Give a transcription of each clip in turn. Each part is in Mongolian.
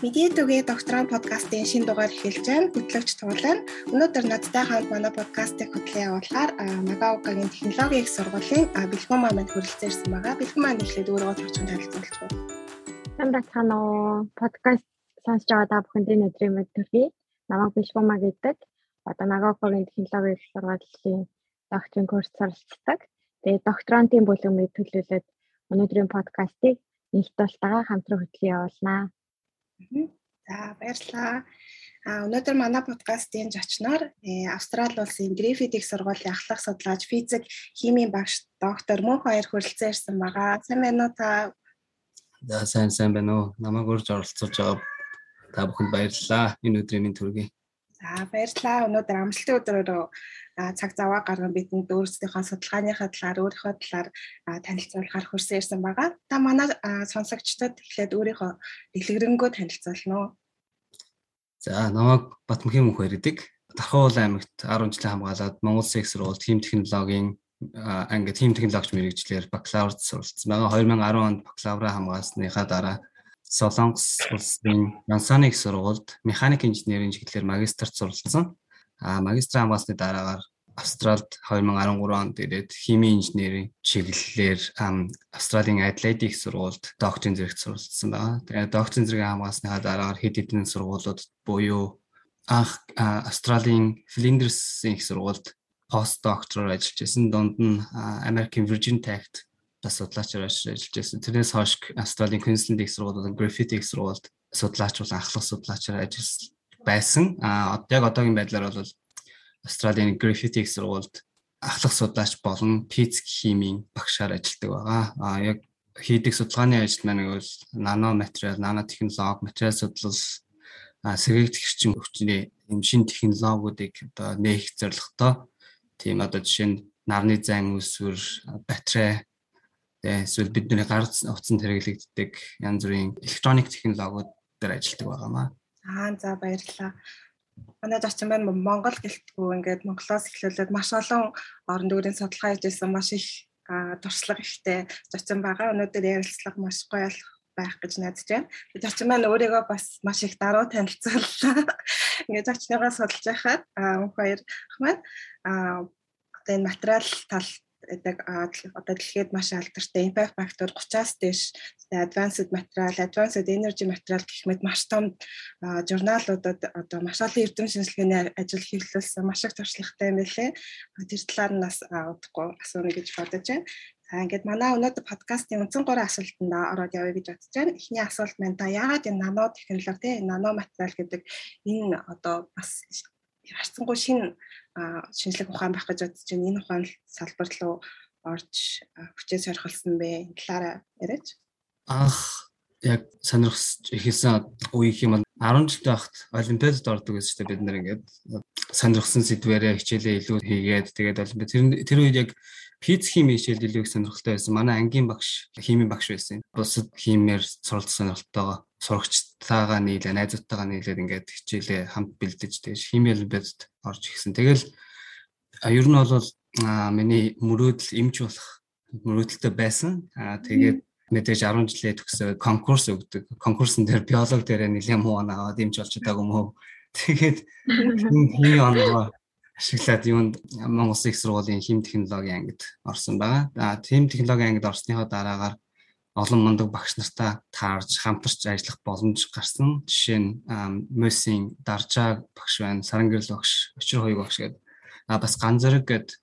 Медиатүгээ докторан подкастын шинэ дугаар эхэлж байна. Хөтлөгч Туулан. Өнөөдөр надтай хамт манай подкастыг хөтлөн явуулахаар Нагаугагийн технологийн их сургуулийн бэлгүүн маань хүрэлцэн ирсэн байгаа. Бэлгүүн маань эхлээд өөрөө төрчин танилцуулж байна. Сайн байцгаана уу? Подкаст сонсож байгаа та бүхэнд өдрийн мэд төрхий. Намайг бэлгүүн маа гэдэг. Одоо Нагаугагийн технологийн их сургуулийн докторийн курс суралцдаг. Тэгээд докторантын бүлгэмийг төлөөлөд өнөөдрийн подкастыг нэгт болтойгоо хамтран хөтлөн явуулнаа. За баярлалаа. А өнөөдөр манай подкастын зочноор э, Австрали улсын Гриффит их сургуулийн ахлах судлаач физик химийн багш доктор Мөн хоёр хүрэлцэн ирсэн байгаа. Сайн байна уу та? За сайн сайн байна уу. Намайг урьж оролцуулж байгаа та бүхэнд баярлалаа. Энэ өдрийн минь төргий. За баярлалаа. Өнөөдөр амралтын өдрөөр цаг заваа гарган бидэнд өөрсдийнхөө судалгааныхаа талаар өөрийнхөө талаар танилцуулахаар хүрсэн ирсэн байгаа. Та манай сонсогчдод эхлээд өөрийнхөө дэлгэрэнгүй танилцуулна уу? За намайг Батмхийн мөнх байдаг. Тархуул аймагт 10 жилийн хамгаалаад Монгол их сургууль хим технологийн анги хим технологич мэрэгчлэр бакалаврт суралцсан байгаа. 2010 онд бакалавра хамгаалсныхаа дараа Солонгос улсын Янсаны их сургуульд механик инженерийн чиглэлээр магистрт суралцсан. А магистр хамгаалсны дараагаар Австралид 2013 онд ирээд химийн инженерийн чиглэлээр Австралийн их сургуульд докторийн зэрэгт суралцсан байна. Тэгээд докторийн зэрэг хамгаалсныхаа дараагаар хэд хэдэн сургуулиуд буюу анх Австралийн Flinders-ийн их сургуульд пост доктороор ажиллаж байсан. Дунд нь American Virgin Tech-т бас судлаачаар ажиллаж байсан. Тэрнээс хойш Австралийн Queensland их сургуулиуд, Griffith их сургуульд судлаач бол анхлах судлаачаар ажиллаж байсан. А яг одоогийн байдлаар бол Австралийн Griffith сургуульд ахлах судлаач болон физик химийн багшаар ажилладаг байгаа. А яг хийдэг судалгааны ажил маань бол нано материал, нано технологи, материал судлал, сэргээгдэх эрчим хүчний юм шин технологиудыг одоо нээх зорилготой тийм одоо жишээ нь нарны зайн үүсвэр, батарей эсвэл бидний гар утсанд хэрэглэгддэг янз бүрийн электроник технологиуд дээр ажилладаг байгаамаа. Аа за баярлалаа. Манай зочин маань Монгол гэлтгүү ингээд Монголоос эхлүүлээд маш олон орон нутгийн судалгаа хийжсэн маш их туршлага ихтэй зочин байгаа. Өнөөдөр ярилцлага маш гоё байх гэж найдаж байна. Зочин маань өөрийгөө бас маш их даруй танилцууллаа. Ингээд зочныгоо судалж байхад аа хоёр маань энэ материал тал гэдэг одоо дэлхийд маш алдартай impact factor 30-аас дээш advanced material, advanced energy material гэх мэт маш том журналуудад одоо маш олон эрдэм шинжилгээний ажил хийлүүлсэн маш их туршлагатай юм байлээ. Тэр талаар нь бас удахгүй асууна гэж бодож байна. За ингээд манай өнөөдөр подкастын үндсэн гурван асуултанд ороод явъя гэж бодож байна. Эхний асуулт маань та яагаад энэ нано технологи те нано материал гэдэг энэ одоо бас харцсангүй шинэ шинжлэх ухаан байх гэж бодож байна. Энэ ухаан салбар руу орж хүчээ сорхолсон бэ? Энэ талаараа яриач. Анх яг сонирхож ихэлсэн үе юм бол 10 жилтэй байхад олимпиадад ордог гэсэн чинь бид нэр ингээд сонирхсан сэдвэрээ хичээлээ илүү хийгээд тэгээд олимпиад тэр тэр үед яг физик хими хичээлд илүү их сонирхолтой байсан. Манай ангийн багш химийн багш байсан. Бусад химиэр суралцсан сонирхолтойгоо сурагчтайгаа нийлээ, найзуудтайгаа нийлээд ингээд хичээлээ хамт бэлдэж тэгээд хими олимпиадад орж ирсэн. Тэгэл ер нь бол миний мөрөөдөл эмч болох мөрөөдөлтэй байсан. Аа тэгээд мэдээж 10 жилээ төгсөөд конкурс өгдөг. Конкурсын дээр биолог дээр нэлээд муу оноо аваад эмч болж байгаагүй мó. Тэгээд хин оноо ашиглаад юунд Монгол Улсын их сургуулийн хим технологийн ангид орсон байгаа. А хим технологийн ангид орсныхоо дараагаар олон мундаг багш нартай таарж хамтарч ажиллах боломж гарсан. Жишээ нь Мөсийн Даржаа багш байна, Сарангэрл багш, Өчр хоёг багш гэдэг. А бас Ганзараг гэдэг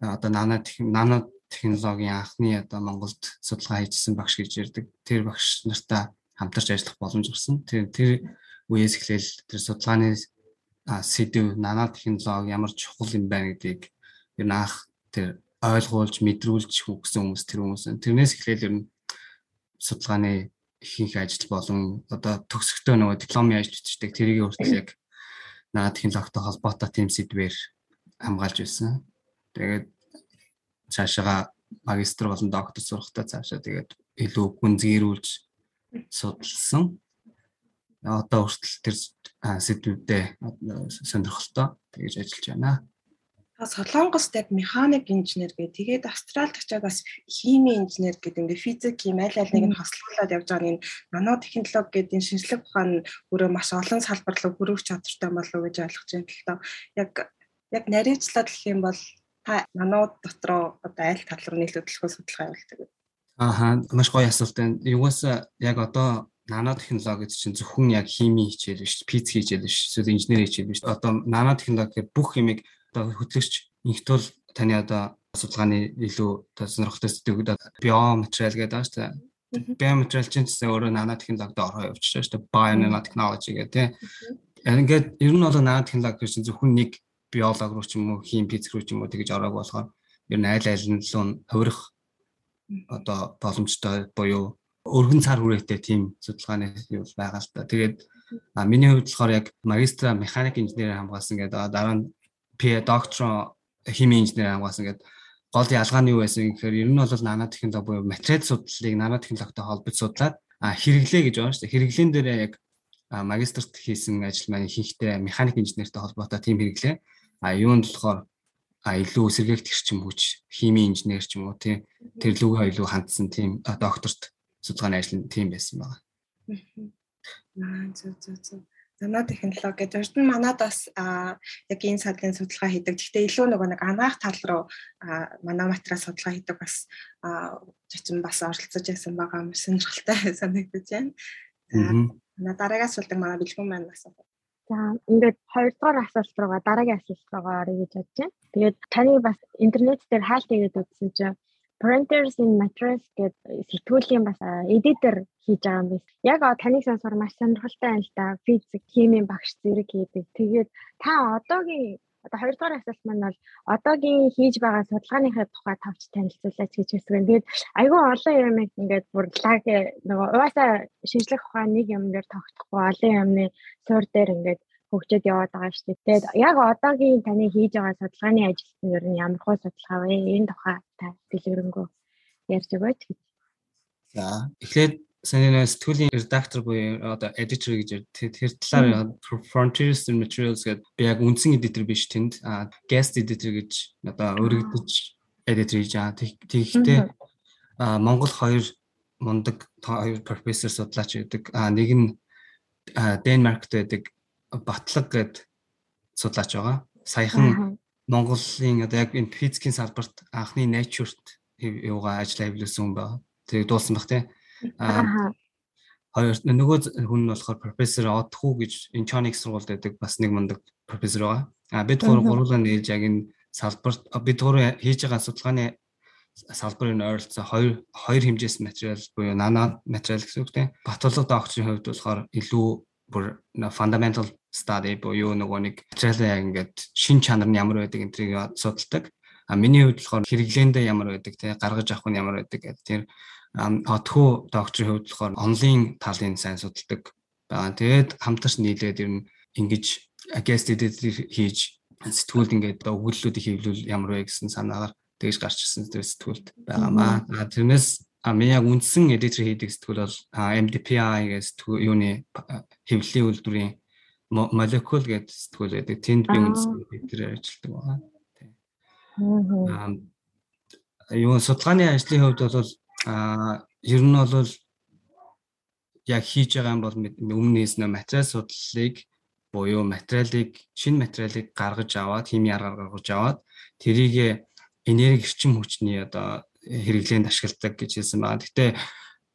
одоо нано нано технологийн анхны одоо Монголд судалгаа хийжсэн багш гэж ярддаг. Тэр багш нартай хамтарч ажиллах боломж гарсан. Тэр тэр үеэс эхлээл тэр судалгааны сэдв нано технологи ямар чухал юм байна гэдгийг ер нь анх тэр ойлгуулж мэдрүүлж хүгсэн хүмүүс тэр хүмүүс. Тэрнээс эхлээл ер нь судалгааны ихэнх ажил болон одоо төгсгөтөө нөгөө дипломын ажил бичдэг тэрийг хүртэл яг нано технологитой холбоотой тийм сэдвээр хамгаалж байсан. Тэгээд цаашаа магистр болон доктор сурахтаа цаашаа тэгээд илүү гүнзгийрүүлж судалсан одоо хүртэл тэр сэдвүүдээ сонирхолтой тэгж ажиллаж байна. Солонгост яг механик инженер гэ тэгээд Австралид очиад бас хими инженер гэдэг ингээ физик хим аль аль нэг нь хослуулаад явж байгаа энэ нано технологи гэдэг энэ шинжлэх ухаан өөрөө маш олон салбар руу хүрэх чадвартай болов гэж ойлгож байна л доо. Яг яг нарийчлаад гэх юм бол та нано дотроо одоо аль тал руу нийлүүлэхөө судалгаа явуулдаг. Ааха маш гоё асуулт байна. Юугаас яг одоо нано технологи гэдэг чинь зөвхөн яг хими хичээл биш, физик хичээл биш, эсвэл инженери хичээл биш. Одоо нано технологи гэхээр бүх юмыг хөтлөгч инхтүүл таны одоо судалгааны илүү сонирхолтой сэтгэгд биоматериал гэдэг байна шүү дээ. Биоматериал чинь гэсэн өөрөө нано технологид ороо явчихсан шүү дээ. Bionanotechnology гэдэг тийм. Ингээд ер нь бол нано технологи гэж зөвхөн нэг биолог руу ч юм уу, хим физик руу ч юм уу тэгж ороог болохоор ер нь айл айл нь л хувирах одоо боломжтой буюу өргөн цар хүрээтэй тийм судалгааны юу байгаа л та. Тэгээд миний хувьд болохоор яг магистра механик инженери хамгаалсан гэдэг дараа нь P доктор хими инженер хамгаалсан гэдэг гол ялгаа нь юу байсан гэхээр ер нь бол нано технологи буюу материал судлалыг нано технологитой холбож судлаад хэрэглээ гэж байна шүү дээ. Хэрэглэн дээр яг магистрт хийсэн ажил маань ихэнхдээ механик инженертэй холбоотой тийм хэрэглээ. А юунд болохоор а илүү сэргээгт гэрчим хүч, хими инженер ч юм уу тийм тэр лүгээ хоёулаа хандсан тийм докторт судалгааны ажил нь тийм байсан байна. Аа зөв зөв зөв санаа технологи гэдэг. Урд нь манад бас яг энэ садлын судалгаа хийдэг. Гэхдээ илүү нөгөө нэг анаах тал руу манай материал судалгаа хийдэг бас зочин бас оролцож байсан байгаа юм сонирхолтой санагдаж байна. За манай дараагаас болдог манай бэлгүүн маань бас За ингээд хоёрдугаар асуулт руугаа дараагийн асуулт руугаа орё гэж бодож байна. Тэгээд таны бас интернет дээр хаалт хийгээд үзсэн чинь Printers in Materials гэдэг сэтгүүлийн бас эдитер хийж байгаа юм биш. Яг таныг сонсоор маш сонирхолтой байна л да. Физик, химийн багш зэрэг хийдэг. Тэгээд та одоогийн одоо хоёрдугаар асуулт маань бол одоогийн хийж байгаа судалгааныхаа тухай тавч танилцуулаач гэж хэлсэн. Тэгээд айгүй олон юм ингээд бүр лаг нөгөө угаасаа шинжлэх ухааны нэг юм дээр тогтохгүй олон юмны суурь дээр ингээд хөгжөөд яваад байгаа шүү дээ. Тэгээд яг одоогийн таны хийж байгаа судалгааны ажилт нь ер нь ямар хөө судалгаа вэ? Энэ тухай та дэлгэрэнгүй ярьж өгөөч гэж. За эхлээд саний сэтгүүлийн редактор буюу одоо editor гэж тэр талаар frontiers and materials гэдэг би яг үндсэн editor биш тэнд guest editor гэж одоо өргөдөж editor хийж байгаа. Тэгэхдээ Монгол хоёр мундаг хоёр профессор судлаач байдаг. Нэг нь Денмаркт байдаг батлаг гэд судлаач байгаа. Саяхан Монголын одоо яг энэ физикийн салбарт анхны nature-т юугаа ажиллаа хэвлүүлсэн хүн байна. Тэгээ дуулсан баг тийм. Аа хоёр нөгөө хүн нь болохоор профессор Отху гэж Inchonic сургуульд байдаг бас нэг мундаг профессор байгаа. А бид гурав гурлаа нээлж яг энэ салбарт бид гурав хийж байгаа судалгааны салбарын ойролцоо хоёр хоёр хэмжээс материал буюу нано материал гэсэн үг тийм. Батлог докторийн хувьд болохоор илүү бүр fundamental study буюу нөгөө нэг материалаа ингээд шин чанар нь ямар байдаг энтрийг судалдаг. А миний хувьд болохоор хэрэглээндээ ямар байдаг те гаргаж авах нь ямар байдаг гэдэг тэр отхоо докторийн хувьд болохоор онлайн талын сайн судалдаг байгаа. Тэгээд хамтарч нийлээд ер нь ингэж editor хийж сэтгүүлд ингээд өгүүллүүдийг хийвлүүл ямар вэ гэсэн санаагаар тэгж гарч ирсэн сэтгүүлд байгаамаа. Тэрнээс А ми яг үндсэн эдитер хийдэг сэтгүүл бол MDPI сэтгүүл юуны хэвлэлийн үйлдвэрийн молекул гэдэг сэтгүүл байдаг. Тэнд би үндсэн эдитер ажилладаг байна. Тийм. Юу судалгааны ажлын хувьд бол а ер нь бол яг хийж байгаа юм бол өмнө хийсэн материал судлалыг буюу материалыг шинэ материалыг гаргаж аваад хими аргаар гаргаж аваад тэрийг энерги эрчим хүчний одоо хэрэглээнд ашигладаг гэж хэлсэн байна. Гэхдээ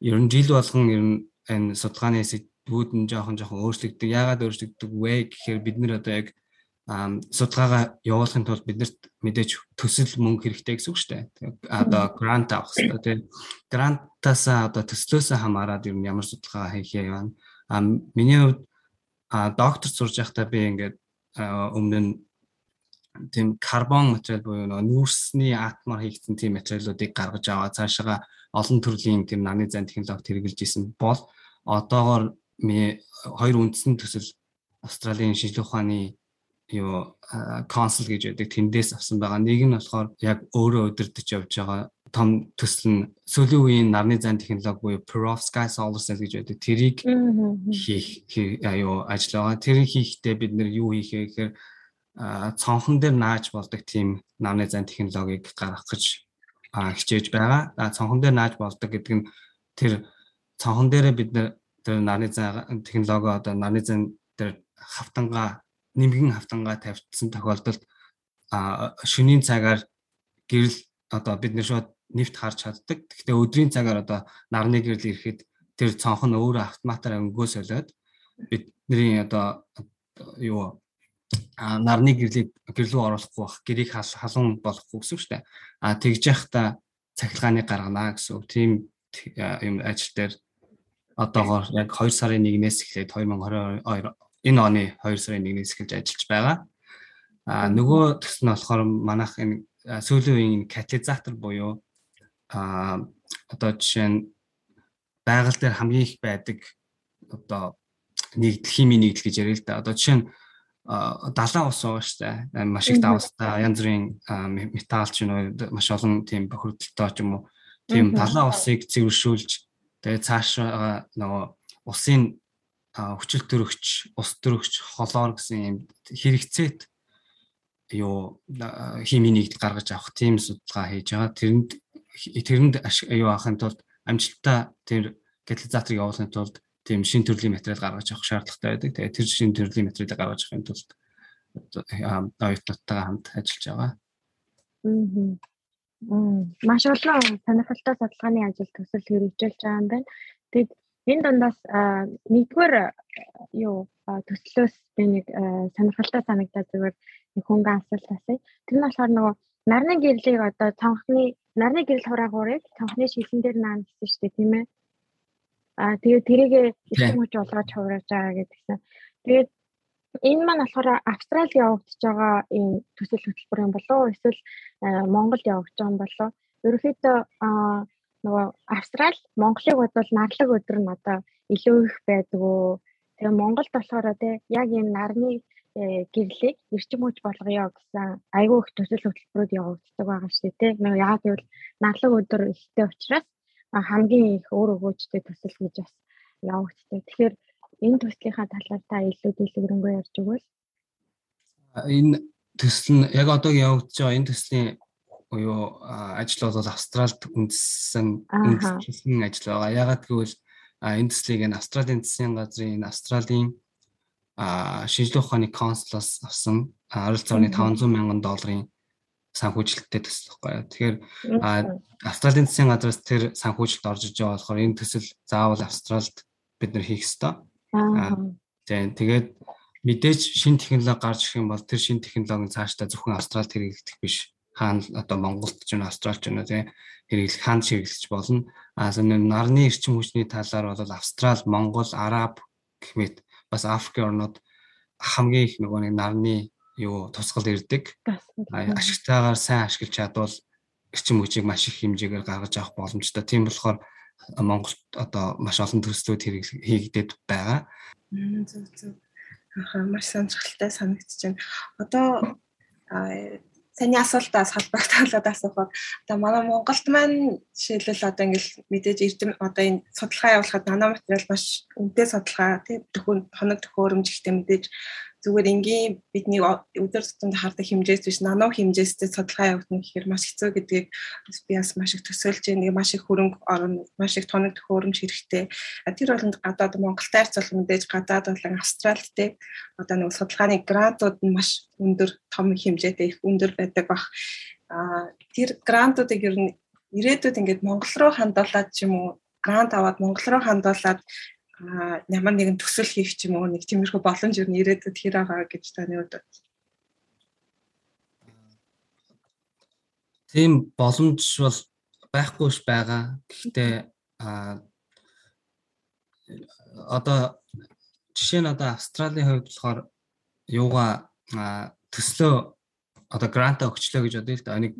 ер нь жил болгон ер нь энэ судалгааны сэдвүүд нь жоохон жоохон өөрчлөгддөг. Яагаад өөрчлөгддөг вэ гэхээр бид нэр одоо яг судалгаагаа явуулахын тулд биднэрт мэдээж төсөл мөнгө хэрэгтэй гэсэн үг шүү дээ. Одоо грант авах хэрэгтэй тийм. Грантаас одоо төслөөсөө хамаарат ер нь ямар судалгаа хийхээ явна. А миний хувьд доктор сурж байхдаа би ингээд өмнө нь тийм карбон материал буюу нүүрсний атомор хийгдсэн тийм материалуудыг гаргаж аваад цаашаа олон төрлийн тийм наны зан технологи хэрэгжилж исэн бол одоогоор хоёр үндсэн төсөл Австралийн шинжлэх ухааны юу консул гэж байдаг тэндээс авсан байгаа. Нэг нь болохоор яг өөрөө удирдах явж байгаа том төсөл нь сүүлийн үеийн нарны зан технологи буюу perovskite solar cell гэж байдаг. Тэрийг хийх юу ажил байгаа. Тэрийг хийхдээ бид нэр юу хийхээ гэхээр цонхон дээр нааж болдог тийм намны зан технологиг гаргах гэж хичээж байгаа. Цонхон дээр нааж болдог гэдэг нь тэр цонхон дээрээ бид нэр тэр нарны зан технологи одоо нарны зан тэр хавтангаа нэмгэн хавтангаа тавьчихсан тохиолдолд шөнийн цагаар гэрэл одоо бид нэр шууд нэвт харж чаддаг. Гэхдээ өдрийн цагаар одоо нарны гэрэл ирэхэд тэр цонх нь өөрөө автоматар өнгөө солиод бидний одоо юу нарны гэрлийг гэрлүү оруулахгүй бах гэрийг халуун болохгүй гэсэн шүү дээ. А тэгж яхта цахилгааны гаргана гэсэн үг. Тийм юм ажил дээр одоогоор яг 2 сарын 1-ээс эхлээд 2022 энэ оны 2 сарын 1-ээс эхэлж ажиллаж байгаа. А нөгөө төс нь болохоор манайх энэ сүүлийн үеийн катализатор буюу а одоо жишээ нь байгаль дээр хамгийн их байдаг одоо нэгдэл химийн нэгдэл гэж яриа л да. Одоо жишээ нь далайн ус байгаа шүү дээ. Маш их давстай янз бүрийн металл ч юм уу маш олон тийм бохирдолтой ч юм уу. Тийм далайн усыг цэвэршүүлж тэгээ цаашаа нөгөө усын хүчил төрөгч, ус төрөгч, холоор гэсэн юм хэрэгцээт юу химийн нэгдэл гаргаж авах тийм судалгаа хийж байгаа. Тэрэнд тэрэнд юу авахын тулд амжилттай тэр катализаторыг явуулахын тулд тийм шин төрлийн материал гаргаж авах шаардлагатай байдаг. Тэгээ тэр шин төрлийн материалыг гаргаж авахын тулд оюутнуудтайгаа хамт ажиллаж байгаа. Аа. Маш олон сонирхолтой судалгааны ажил төсөл хэрэгжүүлж байгаа юм байна. Тэгэд энэ дундаас нэгдүгээр юу төслөөс би нэг сонирхолтой санагдаад зүгээр нэг хөнгөн асуулт асууя. Тэр нь болохоор нөгөө нарны гэрлийг одоо цонхны нарны гэрэл хураагуурыг цонхны шилэн дээр наана гэсэн шүү дээ тийм ээ. Аа тэгээд тэрийгэ эрчимч болгож хуврааж байгаа гэдгсэн. Тэгээд энэ маань болохоор Австралид явагдаж байгаа энэ төсөл хөтөлбөр юм болов уу эсвэл Монголд явагдаж байгаа юм болов уу? Ерөнхийдөө нөгөө Австрал Монголыг бодвол нарлаг өдөр нь одоо илүү их байдаг уу? Тэгээ Монголд болохоор тий яг энэ нарны э, гэрлийг эрчим хүч болгоё гэсэн айгүй их төсөл хөтөлбөрүүд явагддаг байгаа шүү дээ тий. Яг гэвэл нарлаг өдөр ихтэй учраас хамгийн их өөр өгөөжтэй төсөл гэж бас явагддаг. Тэгэхээр энэ төслийнхаа талаар та илүү дэлгэрэнгүй ярьж өгвөл. Энэ төсөл нь яг одоо явагдаж байгаа энэ төслийн буюу ажил бол Австралид үндсэн үндсэн ажил байгаа. Ягаад гэвэл энэ төслийг энэ Австралийн засгийн газрын Австралийн шинжлэх ухааны консулаас авсан ойролцоогны 500 мянган долларын санхүүжилттэй төсөл байхгүй. Тэгэхээр Австралийн засгийн газраас тэр санхүүжилт орж иж байгаа болохоор энэ төсөл заавал Австралид бид нэр хийх ёстой. Аа. Тэгээд мэдээж шин технологи гарч ирэх юм бол тэр шин технологийн цаашдаа зөвхөн Австралид хэрэглэх биш. Хаана одоо Монголд ч юм Австралид ч юм уу хэрэглэх хаана хэрэглэж болно. Аа нарны эрчим хүчний талаар бол Австрал, Монгол, Араб гэх мэт бас Африкийн орнууд хамгийн их нөгөө нэг нарны юу тусгал ирдэг. Ашигтайгаар сайн ашиглаж чадвал эрчим хүчийг маш их хэмжээгээр гаргаж авах боломжтой. Тийм болохоор Монголд одоо маш олон төслүүд хийгдээд байгаа. Зөв зөв. Ахаа маш сонирхолтой санагдаж байна. Одоо саний асуултаас холбогдуулаад асуухад одоо манай Монголд маань жишээлбэл одоо ингээл мэдээж эрдэм одоо энэ судалгаа явуулахад нано материал маш үнэтэй судалгаа тийм төхөөрөмж хоног төхөөрөмж ихтэй мэдээж зүгээр энгийн бидний өдөр тутамд хардаг хэмжээс биш нано хэмжээстэй судалгаа явуулна гэхээр маш хэцүү гэдгийг би бас маш их төсөөлж байна. Нэг маш их хөрөнгө орно, маш их тоног төхөөрөмж хэрэгтэй. Тэр бол гадаад Монголтай харьцуулах мэдээж гадаад болон Австралидтэй одоо нэг судалгааны грантууд нь маш өндөр том хэмжээтэй их өндөр байдаг бах. А тэр грантуудыг ер нь ирээдүйд ингээд Монгол руу хандуулаад ч юм уу грант аваад Монгол руу хандуулаад ямар нэгэн төсөл хийх ч юм уу нэг тиймэрхүү боломж юу ирээдүйд хэр байгаа гэж таны бодод. Тийм боломж бол байхгүйш байгаа. Гэхдээ одоо жишээ нь одоо Австралийн хувьд болохоор юугаа төслөө одоо грант өгчлөө гэж бодъё л да. Нэг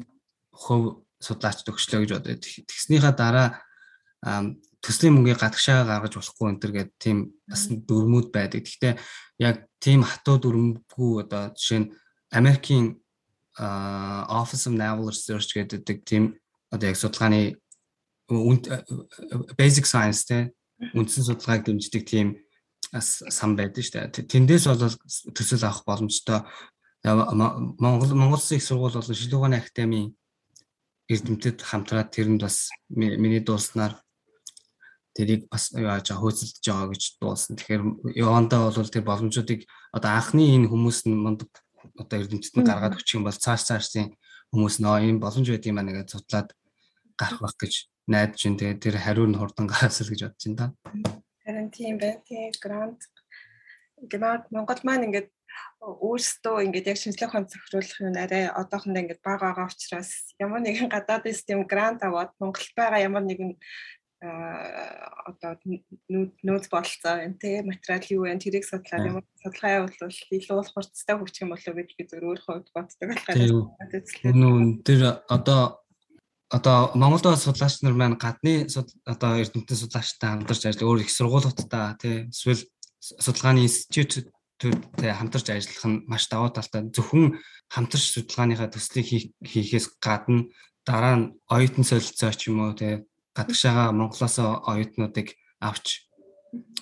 хөв судлаачд өгчлөө гэж бодъё. Тэгснийхаа дараа төслийн мөнгийг гадагшаа гаргаж болохгүй энэ төр гэдэг тийм бас дүрмүүд байдаг. Гэхдээ яг тийм хатуу дүрмгүй одоо жишээ нь Америкийн Office of Naval Research гэдэг тийм одоо яг судалгааны basic science те үндсэн судалгааг дэмждэг тийм сан байдаг шүү дээ. Тэндээс бол төсөл авах боломжтой Монгол Монгол Улсын их сургууль болон Шилүүгааны академийн эрдэмтэд хамтраад тэрэнд бас миний дууснаар тэрийг бас яаж хөөцөлдөж байгаа гэж дуулсан. Тэгэхээр явандаа бол тэр боломжуудыг одоо анхны энэ хүмүүс нь мундаг одоо эрдэмтэд нь гаргаад өчих юм бол цааш цаашсын хүмүүс нөө энэ боломж байд юм аа нэгэ судлаад гарах байх гэж найдаж байна. Тэгээд тэр хариу нь хурдан гаргасэл гэж бодож байна та. Харин тийм байна. Тийм грант гэмээр Монгол маань ингээд өөрсдөө ингээд яг шинжлэх ухаанд зөвшөөрлөх юм арай одоохондоо ингээд бага байгаа учраас ямар нэгэн гадаад систем грант аваад Монголд байгаа ямар нэгэн одоо нөөц бололцоо байна те материал юу байна тэрийг судлаад ямар судалгаа явуулвал илүү уул хурцтай хөгжих юм болов гэж би зөв өөрөө хувьд боддог болохоор. Нүүн тэр одоо одоо Монголд судлаач нар маань гадны одоо эрдэмтэн судлаачтай хамтарч ажиллах өөр их сургуулиудтай тий. Эсвэл судалгааны институт төлөвтэй хамтарч ажиллах нь маш давуу талтай. Зөвхөн хамтарч судалгааныхаа төслийг хийхээс гадна дараа нь оюутан солилцоо ч юм уу те гадагшаага Монголоос оюутнуудыг авч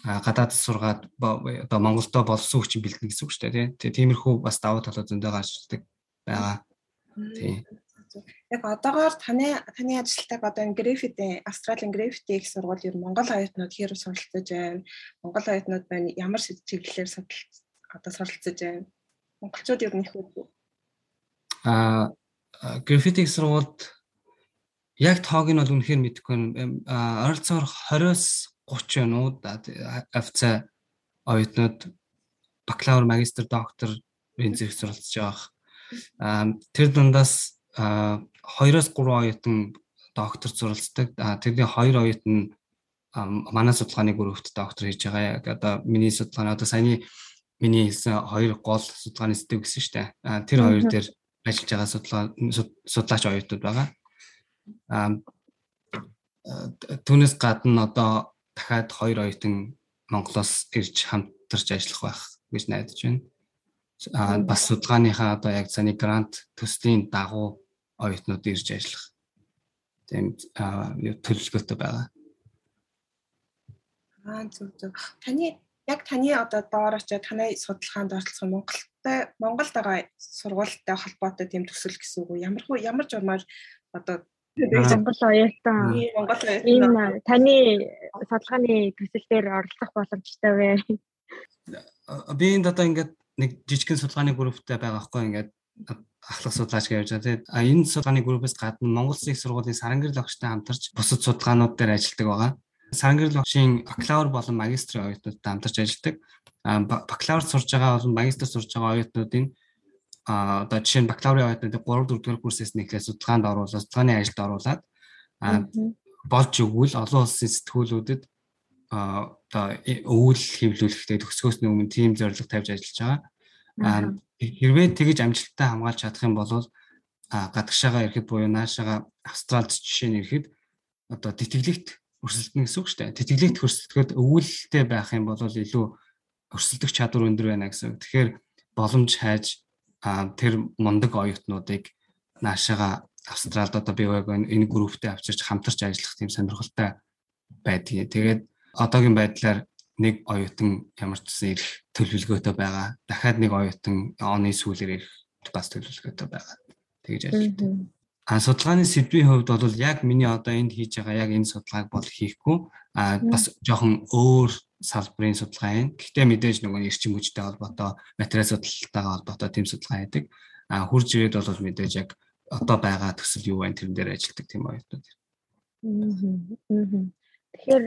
гадаад сургаад одоо Монголдо болсон хүчин бэлдэнэ гэсэн үг шүү дээ тий. Тиймэрхүү бас давуу талууд зөндөө гарчдаг байгаа. Тий. Яг одоогоор таны таны ажилтдаг одоо энэ граффити Австралийн граффити их сургууль ер Монгол оюутнууд хэр суралцж байна? Монгол оюутнууд байна ямар чиглэлээр судалж одоо суралцж байна. Монголчууд ер нь их үү? Аа граффитик сургуульд яг тоог нь бол үнэхээр мэдэхгүй. Ойролцоогоор 20-с 30 онууд офицер оюутнууд бакалавр, магистр, доктор энэ зэрэг суралцж байгаа. Аа тэр дундаас 2-оос 3 оюутан доктор суралцдаг. Тэрний 2 оюутан манай судалгааны группт доктор хийж байгаа. Яг одоо миний судалгааны одоо саяны миний хэлсэн хоёр гол судалгааны сэдв гэсэн шүү дээ. Тэр хоёр дээр ажиллаж байгаа судалгаа судлаач оюутнууд байгаа. А түүнээс гадна одоо дахиад хоёр оюутан Монголоос ирж хамтарч ажиллах байх гэж найдаж байна. А бас судалгааныхаа одоо яг цааны грант төслийн дагуу оюутнууд ирж ажиллах тийм төлөвлөгөөтэй байгаа. Аа зөв зөв. Таны яг таны одоо доор очиод таны судалгаанд оролцох Монголтай Монголд байгаа сургуультай холбоотой тийм төсөл гэсэн үг үү? Ямар ямар журмаар одоо Монгол оюутан Монгол энэ таны судалгааны төсөл дээр оролцох боломжтой вэ? Би энд одоо ингээд нэг жижигхэн судалгааны групптэй байгаа хгүй ингээд ахлах судлаач гэж явж байгаа тийм. А энэ судалгааны группээс гадна Монгол Улсын их сургуулийн Сарангэр лагчтай хамтарч бусад судалгаанууд дээр ажилладаг байгаа. Сангэрл багшийн бакалавр болон магистрийн оюутнуудтай хамтарч ажилладаг. Бакалавр сурж байгаа болон магистр сурж байгаа оюутнуудын а одоо жишээ нь бакалаврын оюутнуудыг 3 4 дугаар курсээс нэхлээ судалгаанд оруулаад судалгааны ажилд оруулаад болж өгвөл олон улсын сэтгүүлүүдэд а одоо өвөл хэвлүүлэхдээ төгсгөөсний өмнө тийм зорилго тавьж ажиллаж байгаа. Хэрвээ тэгэж амжилттай хамгаалж чадах юм бол гадагшаага ирэхэд буюу наашаага Австралид жишээ нь ирэхэд одоо тэтгэлэгт өрсөлдөн гэсэн үг шүү дээ. Тэтгэлэгт хөрсөлдөхөд өвүүлэлтэй байх юм бол илүү өрсөлдөх чадвар өндөр байна гэсэн. Тэгэхээр боломж хайж тэр мундаг оюутнуудыг наашаага Австралид одоо бивэг энэ групптэй авчирч хамтарч ажиллах тийм сонирхолтой байдгийг. Тэгээд одоогийн байдлаар нэг оюутан ямар ч гэсэн ирэх төлөвлөгөөтэй байгаа. Дахиад нэг оюутан оны сүүлээр ирэх бас төлөвлөгөөтэй байгаа. Тэгж ажилладаг. А судалгааны сэдвийн хувьд бол яг миний одоо энд хийж байгаа яг энэ судалгааг бол хийхгүй а бас жоохон өөр салбарын судалгаа юм. Гэхдээ мэдээж нөгөө эрчим хүчтэй холбоотой материал судалтайгаа холбоотой тийм судалгаа хийдэг. А хурж ирээд бол мэдээж яг одоо байгаа төсөл юу байна тэрэн дээр ажилладаг тийм оюутнууд. Тэгэхээр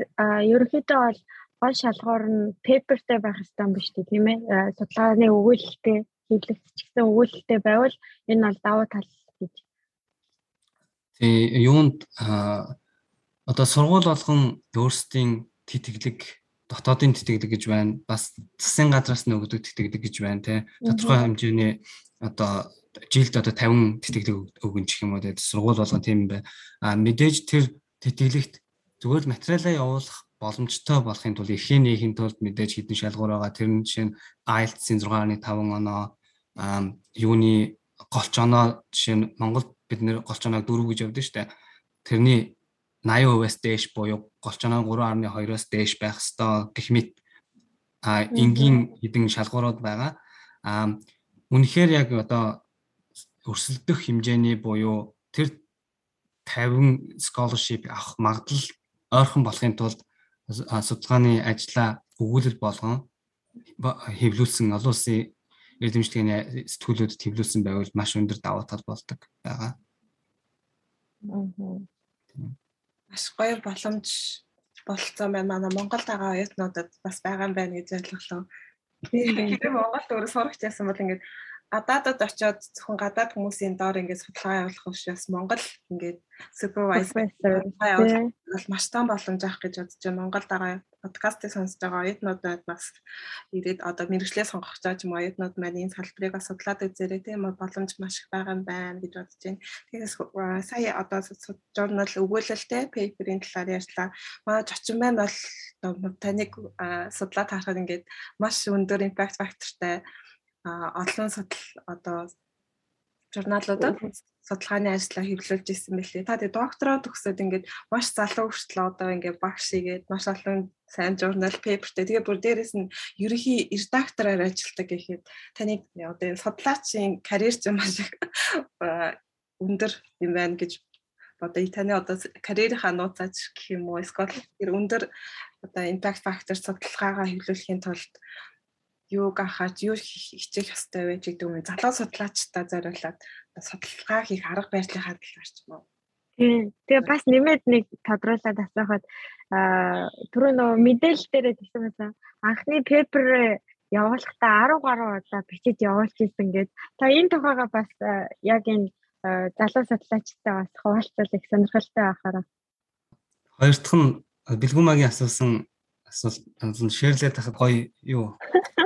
ерөнхийдөө бол гол шалгуур нь пепертэй байх хэрэгтэй юм биш тийм ээ? Судалгааны өгүүлэлттэй хийлэгдчихсэн өгүүлэлттэй байвал энэ бол давуу тал гэж Тэгээ юунд одоо сургууль болгон өөрсдийн тэтгэлэг дотоодын тэтгэлэг гэж байна. Бас засгийн газраас нь өгдөг тэтгэлэг гэж байна те. Тодорхой хэмжээний одоо жилд одоо 50 тэтгэлэг өгөн ч юм уу те. Сургууль болгон тийм байна. А мэдээж тэр тэтгэлэгт зүгээр л материалаа явуулах боломжтой болохын тулд эрхийн нийхийн тулд мэдээж хэдэн шалгуур байгаа. Тэр нь жишээ нь IELTS-ийн 6.5 оноо юуны голч оноо жишээ нь Монгол бид нэр голчоноог 4 гэж явдаг штэ. Тэрний 80%-аас дээш буюу голчоноо 3.2-оос дээш байх ёстой гэх мэт а энгийн хэдэн шалгуурууд байгаа. А үнэхээр яг одоо өрсөлдөх хэмжээний буюу тэр 50 scholarship авах магадлал ойрхон болохын тулд судалгааны ажлаа өгүүлэл болгон хэвлүүлсэн олон улсын эрдэмтдийн сэтгүүлүүд хэвлүүлсэн байвал маш өндөр давуу тал болдог байгаа. Маш гоё боломж болцсон байна. Манай Монголд байгаа оюутнуудад бас байгаа юм байна гэж ойлголоо. Тийм. Монголд өөрөө сурагч байсан бол ингээд гадаадад очиод зөвхөн гадаад хүмүүсийн доор ингээд судалгаа явуулах учраас Монгол ингээд супервайзер бол маш том боломж авах гэж бодож байна. Монголд байгаа подкастыг сонсож байгаа оюутнуудад бас ирээд одоо мэрэгчлээ сонгох гэж юм оюутнууд маань энэ салбарыг бас судлаад үзээрэй тийм боломж маш их байгаа юм байна гэж бодож байна. Тэгээс сая одоо журнал өгүүлэлтэй пейперийн талаар ярьлаа. Манай зочин маань бол таныг судлаад харахад ингээд маш өндөр impact factorтай олон судал одоо журналуудад судалгааны ажлаа хэвлүүлж исэн мэлээ. Та тэгээ доктороо төгсөөд ингээд маш залуу хүртэл одоо ингээд багш игээд маш олон сайн журнал пейпертэй тэгээ бүр дээрэс нь ерөнхий редактораар ажилладаг гэхэд таны одоо энэ судлаачийн карьер ч маш их өндөр юм байна гэж одоо таны одоо карьерийнхаа нууцаач гэх юм уу эсвэл тэр өндөр одоо impact factor судалгаагаа хэвлүүлэхийн тулд юуг анхаарч юу хичээх ёстой вэ гэдэг юм залуу судлаачтай зориулаад судалгаа хийх арга юм уу. Тийм. Тэгээ бас нэмээд нэг тодруулаад асуухад аа түрүү нөгөө мэдээлэл дээрээ тэгсэн байсан. Анхны пепер явуулахдаа 10 гаруй удаа бичиж явуулж ирсэн гээд та энэ тухайга бас яг энэ залуу судлаачтай бас хуваалцвал их сонирхолтой байхаараа. Хоёр дахь нь бэлгүмагийн асуусан асуулт шеэрлээд тахад гоё юу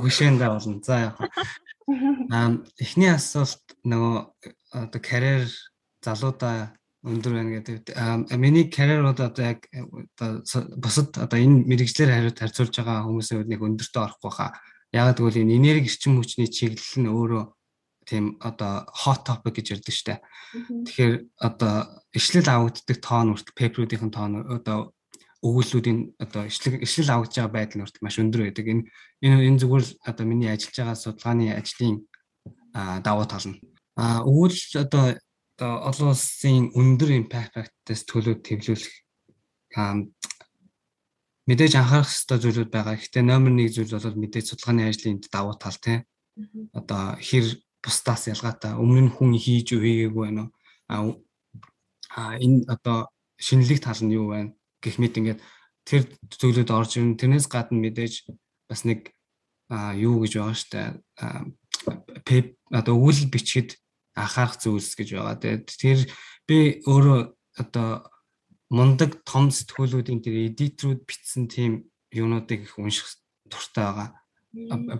хөшөөндөө болно. За яг. Аа эхний асуулт нөгөө одоо карьер залуудаа өндөр байна гэдэг. Миний карьер одоо яг одоо бусад одоо энэ мэрэгчлэр хариуд харьцуулж байгаа хүмүүсийн хувьд нэг өндөртөө орохгүй хаа. Яг тэгвэл энэ энерги эрчим хүчний чиглэл нь өөрөө тийм одоо hot topic гэж ярьдаг штэ. Тэгэхээр одоо ишлэл авагддаг тоон хүртэл пейперүүдийн тоон одоо өгүүллүүдийн одоо ишлэг ишлэл авагдж байгаа байдал нь маш өндөр байдаг. Энэ энэ энэ зүгээр л одоо миний ажиллаж байгаа судалгааны ажлын давуу тал нь. А өгүүлэл одоо одоо олон улсын өндөр импакттай төлөв төвлөрөх мэдээж анхаарах ёстой зүйлүүд байгаа. Гэхдээ номер 1 зүйл бол мэдээж судалгааны ажлын давуу тал тийм. Одоо хэр бусдаас ялгаатай өмнө нь хүн хийж үгээгүй байна уу? А энэ одоо шинэлэг тал нь юу байна? Гэх мэт ингээд тэр зүйлүүд орж ирнэ. Тэрнээс гадна мэдээж бас нэг юу гэж байгаа штэ пеп одоо өгүүлэл бичгэд анхаарах зүйлс гэж байгаа. Тэгээд тэр би өөрөө одоо мундаг том сэтгүүлүүдийн тэр эдитрүүд бичсэн тийм юунуудыг их унших туртай байгаа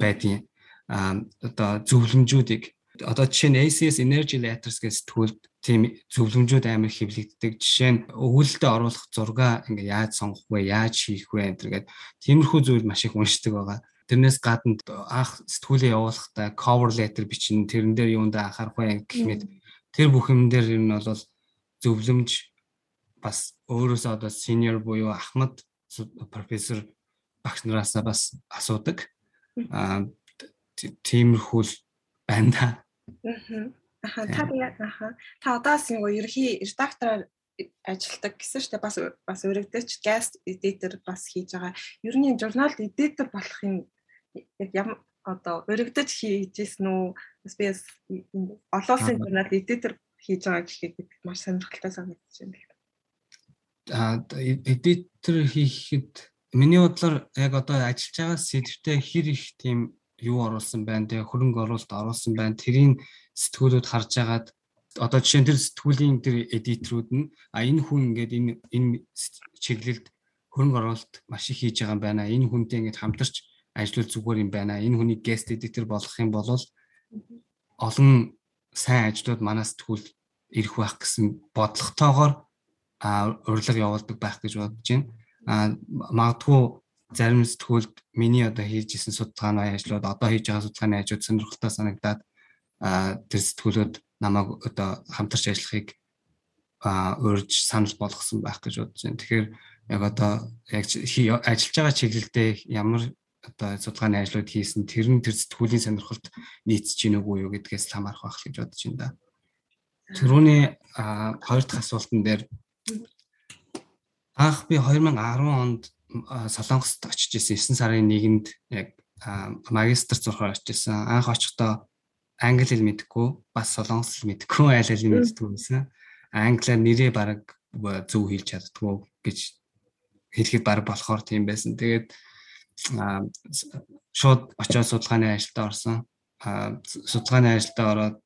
байдгийн а одоо зөвлөмжүүдийг одоо жишээ нь ACS Energy Letters гэж сэтгүүлд тийм зөвлөмжүүд амар хэвлэгддэг. Жишээ нь өгүүлэлтэд оруулах зураг ингээ яаж сонгох вэ, яаж хийх вэ гэдэргээд тиймэрхүү зүйл маш их уншдаг байгаа. Тэрнээс гадна анх сэтгүүлээ явуулахдаа cover letter бичнэ, тэрэн дээр юунд анхаарах вэ гэх мэт тэр бүх юм дээр ер нь бол зөвлөмж бас өөрөөсөө одоо senior буюу Ахмад профессор багш нараасаа бас асуудаг. Аа тиймэрхүү байна. Аа Аха та яг аха та одоос нэг ерхий редактораар ажилтдаг гэсэн чинь бас бас өргөдөж guest editor бас хийж байгаа. Ер нь журнал editor болохын яг ям одоо өргөдөж хийжсэн үү? Бас би олон улсын журнал editor хийж байгаа гэхэд маш сонирхолтой санагдаж байна. А editor хийхэд миний бодлоор яг одоо ажиллаж байгаа сэдвтэ хэр их тийм юу оруулсан байна, тэгээ хөрөнгө оруулалт оруулсан байна. Тэрийг сэтгүүлүүд харж агаад одоо жишээ нь тэр сэтгүүлийн тэр эдиторүүд нь а энэ хүн ингээд энэ энэ чиглэлд хөрөнгө оруулалт маш их хийж байгаа юм байна. Энэ хүнтэй ингээд хамтарч ажиллавал зүгээр юм байна. Энэ хүний guest editor болох юм бол олон сайн ажлууд манай сэтгүүл ирэх байх гэсэн бодлоготойгоор урилга явуулдаг байх гэж бодож байна. А магадгүй зарим сэтгүүлд миний одоо хийж исэн судалгааны ажлууд одоо хийж байгаа судалгааны ажлууд сонирхолтой санагдаад тэр сэтгүүлүүд намайг одоо хамтарч ажиллахыг урьж санал болгосон байх гэж бодож байна. Тэгэхээр яг одоо яг ажиллаж байгаа чиглэлдээ ямар одоо судалгааны ажлууд хийсэн тэр нь тэр сэтгүүлийн сонирхолд нийцж гин үгүй юу гэдгээс л хамаарах байх гэж бодож байна да. Төрөний хоёр дахь асуултан дээр анх би 2010 онд Солонгост очиж исэн 9 сарын 1-нд яг магистр зурхаар очиж исэн. Анх очихдоо англи хэл мэдэхгүй, бас солонгос хэл мэдэхгүй айл хэлийг мэддэг юмсан. Англиар нэрээ баг зөв хэлж чаддгүй гэж хэлэхэд баг болохоор тийм байсан. Тэгээд шууд очиод судалгааны ажилд орсон. Судалгааны ажилд ороод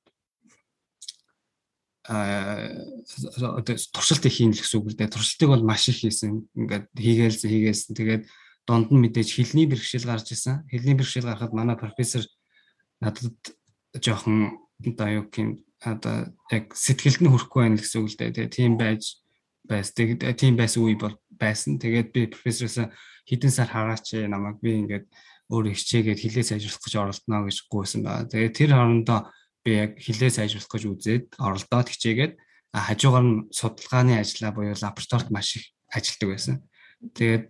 туршилт их хийн л гэсэн үг л дээ. Туршилтыг бол маш их хийсэн. Ингээд хийгээлсэн хийгээсэн. Тэгээд донд нь мэдээж хилний бэрхшээл гарч исэн. Хилний бэрхшээл гарахад манай профессор надад жоохон одоо юу гэх одоо яг сэтгэлд нь хүрэхгүй байна гэсэн үг л дээ. Тэгээд тийм байж байс. Тэгээд тийм байсан үе бол байсан. Тэгээд би профессороос хэдэн сар хараач намайг би ингээд өөр хичээгээд хилээ сайжруулах гэж оролдоно гэж гуйсан байна. Тэгээд тэр хоорондоо би яг хилээ сайжруулах гэж үзээд оролдоод хичээгээд хажуугаар нь судалгааны ажлаа буюу лабораторид маш их ажилладаг байсан. Тэгээд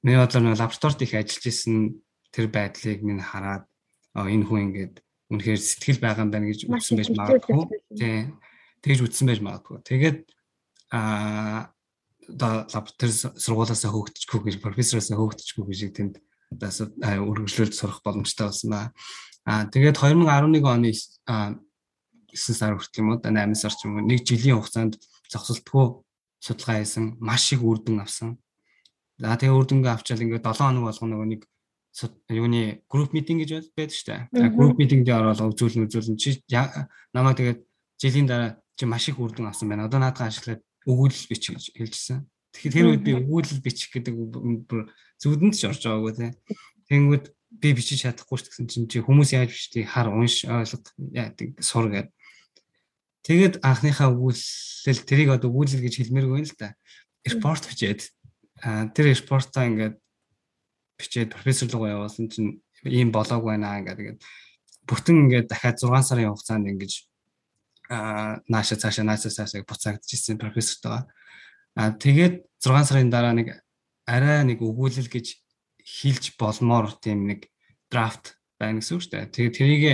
миний бодлоор нэг лабораторид их ажиллаж исэн тэр байдлыг минь хараад энэ хүн ингээд үнэхээр сэтгэл байгаа юм байна гэж үзсэн байж магадгүй. Тийм. Тэгж үзсэн байж магадгүй. Тэгээд аа лаборатори сургуулаасаа хөөгдөжгүй гэж профессороосаа хөөгдөжгүй гэж тэнд үргэлжлүүлж сурах боломжтой болсон ба. Аа тэгээд 2011 оны 9 сар хүртэл юм уу 8 сар ч юм уу нэг жилийн хугацаанд зогсолтгүй судалгаа хийсэн маш их үр дүн авсан. За тэгээ үр дүнгээ авчаал ингээд 7 хоног болгоно нөгөө нэг юуны групп митинг гэж байдаг шүү дээ. Групп митингд ороод үзүүлэн үзүүлэн чи намайг тэгээд жилийн дараа чи маш их үр дүн авсан байна. Одоо наадхан ашиглаад өгүүлэл бичих гэж хэлжсэн. Тэгэхээр тэр үед би өгүүлэл бичих гэдэг зүудэнд ч орж байгаагүй те. Тэнгүүд би бичиж чадахгүй ч гэсэн чинь чи хүмүүс яаж бичдэг хар унш ойлго яадаг сур гэдэг. Тэгээд анхныхаа өгүүлэл тэрийг одоо өгүүлэл гэж хэлмээргүй л да. Репорт бичээд тэр репортоо ингээд бичээд профессор руу явуулсан чинь ийм болоог байна ингээд бүтэн ингээд дахиад 6 сарын хугацаанд ингэж аа нааша цаашаа нааша цаашаа буцаагдчихсэн профессортойгоо. Аа тэгээд 6 сарын дараа нэг арай нэг өгүүлэл гэж хилж болмоор тийм нэг драфт байна гэсэн үг шүү дээ. Тэгээд тэрийг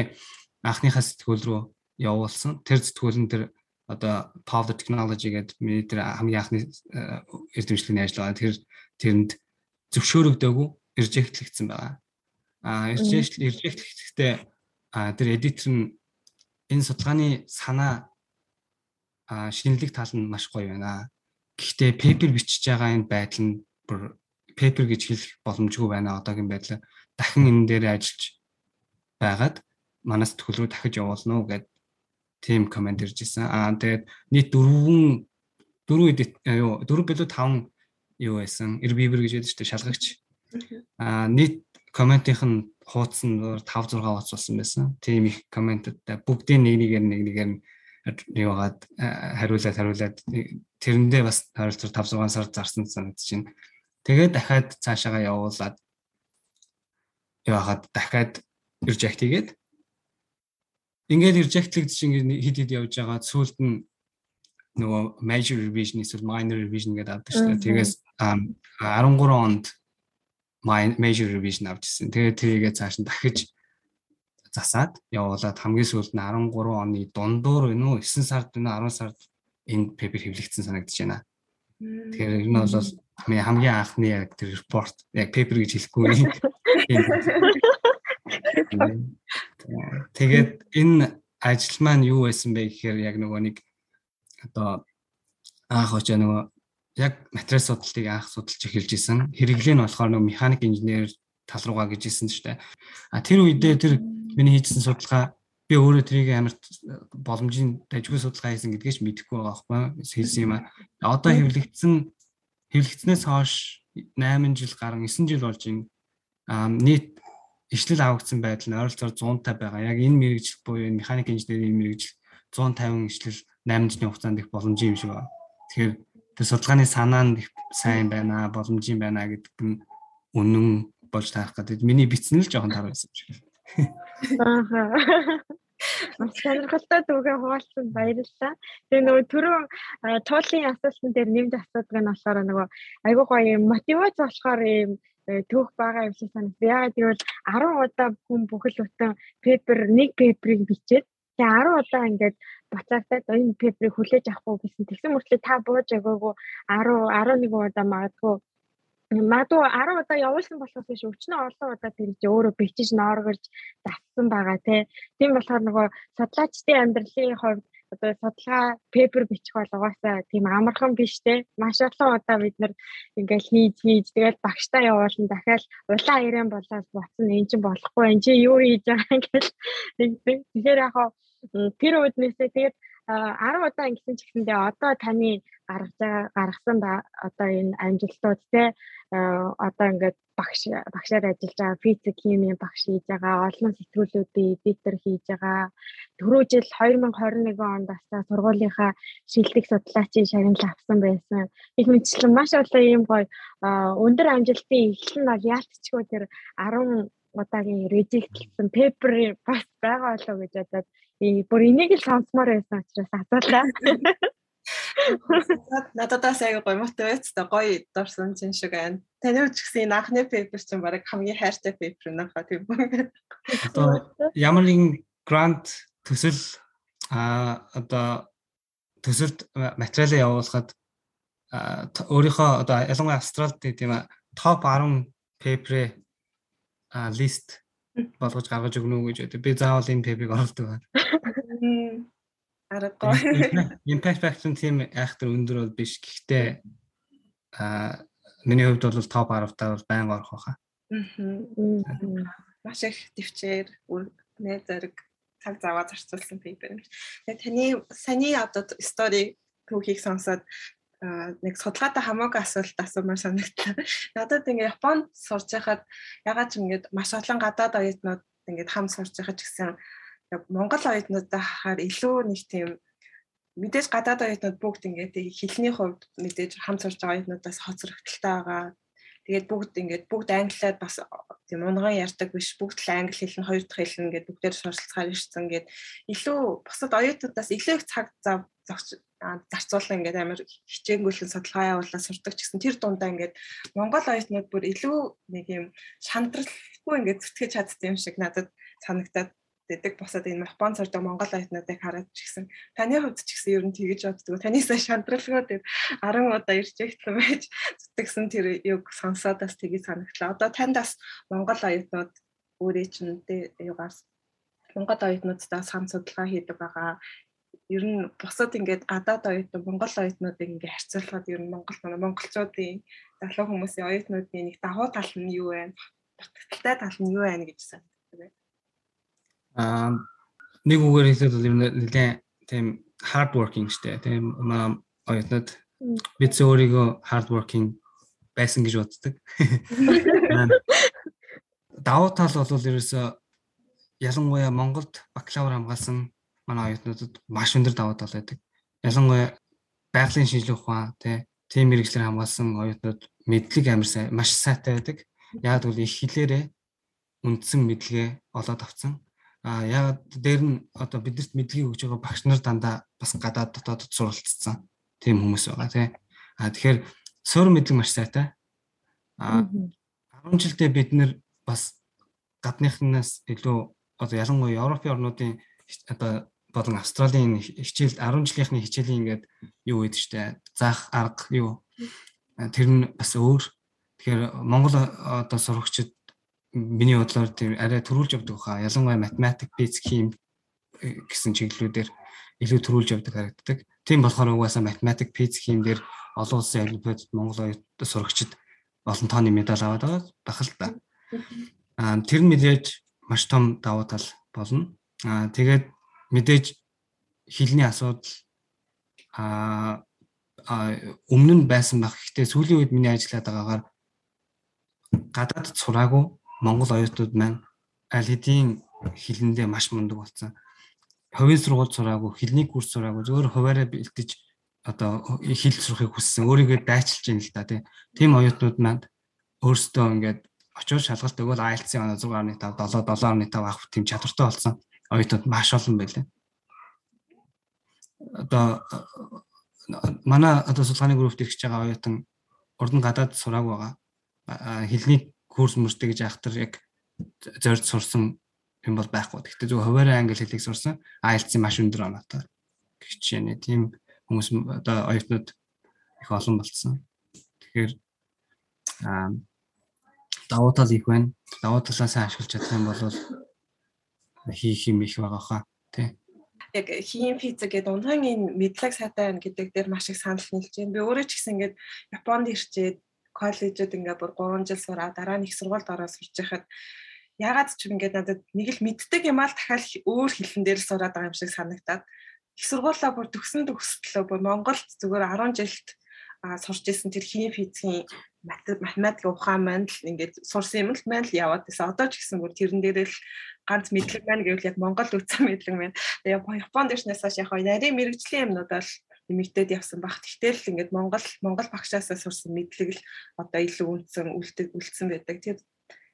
анхныхаа сэтгүүл рүү явуулсан. Тэр сэтгүүл нь тэр одоо Power Technology гэдэг миний тэр хамгийн анхны эрдэмтлийн ажил байгаа. Тэр тэрэнд зөвшөөрөгдөөгүй режектлэгдсэн байгаа. Аа режектлэгдэхдээ тэр эдитер нь энэ судалгааны санаа а шинэлэг тал нь маш гоё байна. Гэхдээ пепер бичиж байгаа энэ байдал нь пепер гэж хэлэх боломжгүй байна одоогийн байдлаар дахин энэ дээр ажиллаж байгаад манаас төгөл рүү дахиж явуулна уу гэд тийм комент ирж исэн. Аа тэгээд нийт дөрвөн дөрвөн юу дөрвөн билүү таван юу байсан. Airbnb гэж байдаг шүү дээ шалгагч. Аа нийт комментийнх нь хуудас нь 5 6 хуудас болсон байсан. Тийм их комментуудтай бүгдийн нэг нэгээр нэг нэгээр нь юугаад хариулаад хариулаад тэрэндээ бас харилцаар 5 6 сар зарсан санагдаж байна. Тэгээд дахиад цаашаага явуулаад яагаад дахиад reject хийгээд ингээд reject-лэгдэж ингээд хид хид явж байгаа сүүлд нь нөгөө major revision эсвэл minor revision гэдэг авдаг шүү дээ. Тэгээс 13 онд major revision авчихсан. Тэгээд тэрийгээ цааш нь дахиж засаад явуулаад хамгийн сүүлд нь 13 оны дундуур байна уу 9 сард байна 10 сард энэ пепер хэвлэгдсэн санагдаж байна. Тэгэхээр энэ бол хамгийн анхны яг тэр репорт яг пепер гэж хэлэхгүй. Тэгээд энэ ажил маань юу байсан бэ гэхээр яг нөгөө нэг одоо анх очоо нөгөө яг материал судалтыг анх судалж эхэлж исэн. Хэрэглээ нь болохоор нөгөө механик инженер тал руугаа гэж исэн шүү дээ. А тэр үедээ тэр миний хийжсэн судалгаа би өөрөө тэрийг амар боломжийн дажгүй судалгаа хийсэн гэдгийг ч мэдэхгүй байгаа байхгүй хэлсэн юм а. Одоо хэвлэгдсэн хэвлэгдснээс хойш 8 жил гарan 9 жил болж. А нийт ишлэл авагдсан байдал нь ойролцоогоор 100 та байгаа. Яг энэ мэрэгжил буюу энэ механик инженерийн мэрэгжил 150 ишлэл 8 жилийн хугацаанд их боломжийн юм шиг байна. Тэгэхээр тэр судалгааны санаа нь сайн байна, боломжийн байна гэдэг нь үнэн болж таарах гэдэг. Миний бичсэн л жоохон таар байсан юм шиг. Аа. Маш сонирхолтой түүгээ хуваалцсан баярлалаа. Тэгээ нөгөө түрүү туулын асуултан дээр нэмж асуудаг нь болохоор нөгөө айгуу гоё мотивац болохоор юм төөх байгаа юм шиг санагдав. Яагаад гэвэл 10 удаа хүн бүхэл бүтэн пепер нэг пеперийг бичээд тэгээ 10 удаа ингээд буцаагдаад энэ пеперийг хүлээж авахгүй гэсэн. Тэгсэн мөртлөө та бууж агаагүй 10 11 удаа магадгүй Магадгүй 10 удаа явуулсан болохоос биш өчнөө олон удаа тэр чи өөрөө бичиж нооргож зассан байгаа тийм болохоор нөгөө судлаачдын амьдралын хувьд одоо судалгаа пепер бичих бол угаасаа тийм амархан биш те маш олон удаа бид нар ингээл хийж хийж тэгэл багштай явуулна дахиад улаан ирээн болоод буцсан эн чинь болохгүй эн чинь юу хийж байгаа ингээл. Тэгэхээр яг тэр үднээсээ тэгээд 10 удаа ингэсэн ч гэсэндээ одоо таны гаргаж байгаа гаргасан одоо энэ амжилтууд те одоо ингээд багш багшаар ажиллаж байгаа физик химийн багш хийж байгаа олон сэтгүүлүүдийн эдитер хийж байгаа. Түрүү жил 2021 онд бас сургуулийнхаа шилдэг судлаачийн шагнал авсан байсан. Их мэдчлэн маш олон ийм гоё. Өндөр амжилтын эхлэл нь бол яалтчгүй тэр 10 удаагийн режектлсэн пепер бас байгаа болов гэж бодоод бүр энийг л сонсомоор байсан учраас асуулаа Нададаас аяга гоё мотивацтай гоё дурсан чинь шиг байна. Таны ч гэсэн энэ анхны пейпер чинь баг хамгийн хайртай пейпер нөхө тийм үү. Одоо ямар нэгэн грант төсөл а одоо төсөлд материалаа явуулахад өөрийнхөө одоо ялангуяа австралид тийм топ 10 пейперээ лист болгож гаргаж өгнө үү гэж одоо би заавал энэ пейперийг оруулдаг байна. аргагүй. Impact factor нь тийм айхтар өндөр бол биш. Гэхдээ аа миний хувьд бол топ 10-таа бол байнга орох байхаа. Аа. Маш их төвчээр нэ зэрэг цаг заваа зарцуулсан пейпер. Тэгээ таны саний одоо стори түүхийг сонсоод нэг судалгаатай хамаагүй асуулт асуумаар санагдлаа. Надад ингээ Японд сурч байхад ягаад ч ингээд маш олон гадаад оюутнууд ингээд хам сурч байхад ч гэсэн Монгол оюутнуудаа харахаар илүү нэг тийм мэдээж гадаад оюутнууд бүгд ингээд хэлний хувьд мэдээж хамт сурч байгаа оюутнуудаас хоцрогдолтой байгаа. Тэгээд бүгд ингээд бүгд англиад бас тийм унган ярьдаг биш бүгд л англи хэлнэ хоёр дахь хэлнэ ингээд бүгдээр суралцахаар ирсэн ингээд илүү бусад оюутнуудаас илүү их цаг зав зарцуулна ингээд амар хичээнгүйлэн судалгаа явуулаад сурдаг ч гэсэн тэр дундаа ингээд Монгол оюутнууд бүр илүү нэг юм шантралгүй ингээд зүтгэж чаддаг юм шиг надад санагдаад дэдэг босоод энэ Японд сурдаг Монгол оюутнуудыг хараад ч гэсэн таны хувьд ч гэсэн ер нь тэгэж боддог. Танисаа шантралгаа тэр 10 удаа ихтлэн байж зүтгэсэн тэр юг сонсоод бас тэгэж санагдлаа. Одоо танд бас Монгол оюутнууд өөрөө чинь юугаар Монгол оюутнуудтай сам судалгаа хийдэг байгаа. Ер нь бусад ингээд гадаад оюутнууд Монгол оюутнуудыг ингээд харьцуулахад ер нь Монгол монголчуудын залуу хүмүүсийн оюутнуудын нэг давуу тал нь юу вэ? Дутагдaltaй тал нь юу вэ гэж санагддаг. Аа нэг үгээр хэлээд бол ер нь нэлээд тийм hard working штэ тийм манай оюутнууд бид өөрийгөө hard working байсан гэж боддог. Давуу тал бол ерөөсө ялангуяа Монголд бакалавр хамгаалсан манай оюутнуудад маш өндөр давуу тал байдаг. Ялангуяа байгалийн шинжилгээ ухаан тийм мэрэгчлэр хамгаалсан оюутнууд мэдлэг амар сайн маш сайтай байдаг. Яг бол их хэлээрээ үндсэн мэдлэгээ олоод авсан. А яагаад дээр нь одоо биднэрт мэдлэгийг өгж байгаа багш нар дандаа бас гадаад дотоодд суралцсан тийм хүмүүс байгаа тий. А тэгэхээр суурь мэдлэг маш сайтай. А 10 жилдээ бид нэр бас гадныхнаас илүү одоо ялангуяа Европын орнуудын одоо болон Австралийн хичээл 10 жилийнхний хичээлийн ингээд юу гэдэг штэ заах арга юу тэр нь бас өөр. Тэгэхээр Монгол одоо сурагчид миний бодлоор тийм арай төрүүлж явдаг хаа. Ялангуяа математик, физик, хим э, гэсэн чиглэлүүдээр илүү төрүүлж явдаг харагддаг. Тийм болохоор угаасаа математик, физик, хим дээр олон улсын олимпиадад Монгол оюутнууд сурагчид олон тооны медаль аваад байгаа бах л та. Аа тэр нь мэдээж маш том давуу тал болно. Аа тэгээд мэдээж хилний асуудал аа өмнө нь байсан баг. Гэхдээ сүүлийн үед миний ажиллаад байгаагаар гадаадд сураагүй Монгол оюутнууд маань аль хэдийн хилэндээ маш мундаг болсон. Хувийн сургууль сураагүй, хилний курс сураагүй, зөвхөн хуваараа бэлтэж одоо хил сурахыг хүссэн. Өөрийгөө дайчилж ийн л да тийм оюутнууд маань өөрсдөө ингээд очиж шалгалт өгөөл IELTS-ийн оноо 6.5, 7, 7.5 авах тийм чадвартай болсон оюутнууд маш олон байлаа. Одоо манай одоо судалгааны группт ирж байгаа оюутан урд нь гадаад сураагүй байгаа. Хилний курс мөртэй гэж ахтар яг зорж сурсан юм бол байхгүй. Гэхдээ зөв хуваарай англи хэлийг сурсан IELTS-ийн маш өндөр оноотой. Жишээ тийм хүмүүс одоо оюутнууд их олон болцсон. Тэгэхээр аа давуу тал их байна. Давуу талаа сайн ашиглаж юм бол хийх юм их байгаа хаа тий. Яг хийм физик гэдэг унтан энэ мэдлэг сайтай байна гэдэг дээр маш их санал нийлж байна. Би өөрөө ч гэсэн ингээд Японд ирчээд коллежид ингээд бүр 3 жил сураад дараа их сургуульд ороод сурч байхад ягаад ч юм ингээд надад нэг л мэддэг юм аа дахиад өөр хэлэн дээр сураад байгаа юм шиг санагдаад их сургуулаа бүр төгсөн төгсөлтөө бүр Монголд зүгээр 10 жилд сурч исэн тэр химийн физикийн математик ухаан маань л ингээд сурсан юм л маань л яваад байсан. Одоо ч гэсэн бүр тэрэн дээрээ л ганц мэдлэг маань гэвэл яг Монгол үтсэн мэдлэг маань. Тэгээ Японд ирснээс хойш яг нарийн мэрэгжлийн юмнууд бол нэмэгдээд явсан баг. Тэгтэл ингээд Монгол Монгол багшаасаа сурсан мэдлэг л одоо илүү үнцэн үлддэг үлдсэн байдаг. Тэр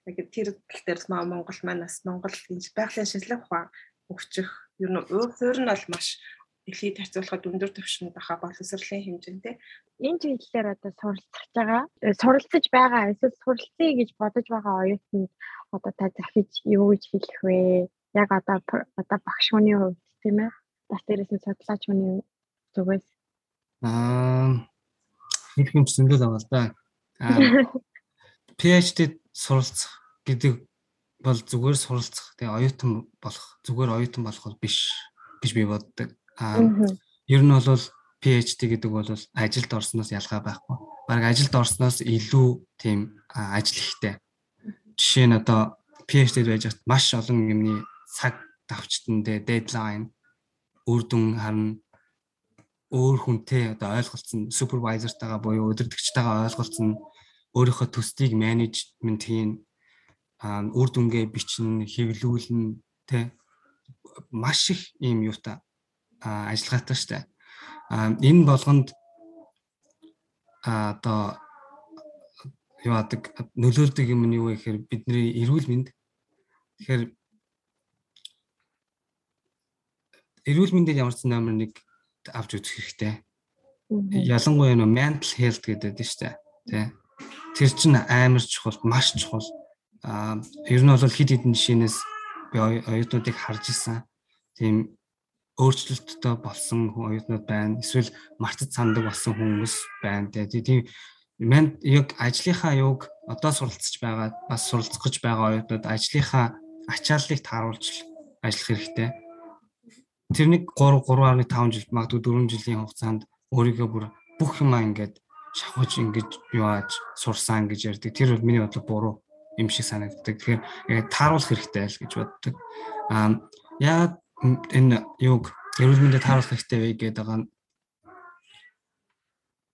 яг тэр тал дээр Монгол маань бас Монгол байгалийн шинжилгээ ухаан өгчих ер нь өөр нь бол маш дэлхийд харьцуулахад өндөр түвшинд баха боловсролын хэмжээтэй. Энэ чиглэлээр одоо суралцж байгаа, э, суралцж байгаа эсвэл суралцъя гэж бодож байгаа оюутнууд одоо та захиж юу гэж хэлэх вэ? Яг одоо одоо багш хүний хувьд тийм ээ. Бас дээрээс нь судлаач хүний зүгээс аа хэлэх юм зөндөл байгаа л да. Аа PhD суралцах гэдэг бол зүгээр суралцах тэгээ оюутан болох зүгээр оюутан болох бол биш гэж би боддог. Ер нь бол PhD гэдэг бол ажилд орсноос ялгаа байхгүй. Бараг ажилд орсноос илүү тийм ажил ихтэй. Жишээ нь одоо PhD байж хат маш олон юмны цаг давчтандээ deadline үр дүн харна. Өөр хүнтэй одоо ойлголцсон супервайзертайгаа буюу өдөртөгчтэйгээ ойлголцсон өөрийнхөө төстийг менежмент хийн үр дүнгээ бичнэ, хэвлүүлнэ тэ. Маш их ийм юутай ажиллагаатай штэ. Энэ болгонд одоо юу адаг нөлөөлдөг юм нь юу вэ гэхээр бидний эрүүл мэнд тэгэхээр эрүүл мэндэд ямар ч номер нэг авч үзэх хэрэгтэй. Ялангуяа нөө mental health гэдэг дээ штэ. Тэ. Тэр чинь амар чухал, маш чухал а ер нь бол хид хідэн жишээнээс би оюутнуудыг харж исэн. Тийм өөрчлөлттэй болсон оюутнууд байна. Эсвэл мартад сандаг болсон хүмүүс байна. Тийм манд яг ажлынхаа юуг одоо суралцж байгаа бас суралцах гэж байгаа оюутнууд ажлынхаа ачааллыг тааруулж ажиллах хэрэгтэй. Тэр нэг 3 3.5 жил магадгүй 4 жилийн хугацаанд өөрийгөө бүр бүх юмаа ингээд шахаж ингэж юу ааж сурсан гэж ярьдаг. Тэр бол миний бодлоо буруу юм шиг санагддаг. Тэгэхээр яг тааруулах хэрэгтэй л гэж боддог. Аа яагаад энэ юг эрүүл мэндэд тааруулах хэрэгтэй вэ гэдэг байгаа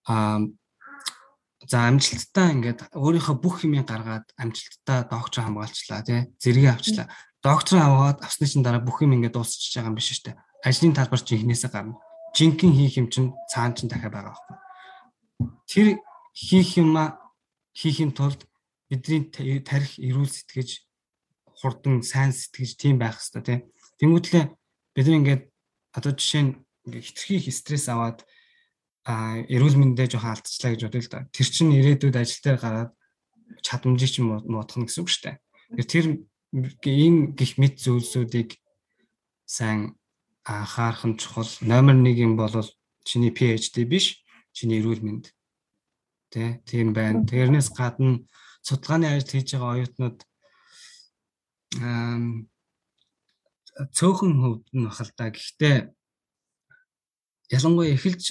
аа за амжилттай ингээд өөрийнхөө бүх юмыг гаргаад амжилттай доктор хамгаалчлаа тий зэрэгээ авчлаа. Доктор аваад авсны чинь дараа бүх юм ингээд дуусчихж байгаа юм биш үү? Ажлын талбар чинь ихнээсээ гарна. Жинхэнэ хийх юм чинь цаана чинь дахиад байгаа байхгүй. Тэр хийх юма хийхин тулд бидний тарих эрүүл сэтгэж хурдан сайн сэтгэж тийм байх хэрэгтэй тийм. Тэмүүтлээ бид ингээд одоо жишээ нь ингээ хитрхи их стресс аваад а эрүүл мэндээ жоохон алдчихлаа гэж бодъё л да. Тэр чинь ирээдүйд ажил дээр гараад чадамжийг чинь муудах нь гэсэн үг шүү дээ. Тэр ийм гих мэд зүйлсүүдийг сайн анхаарах нь чухал. Номер 1 юм бол чиний PhD биш, чиний эрүүл мэнд. Тэ тийм байна. Тэрнээс гадна судалгааны ажил хийж байгаа оюутнууд цөөхөн хөвд нь бахал та гэхдээ ялангуяа эхэлж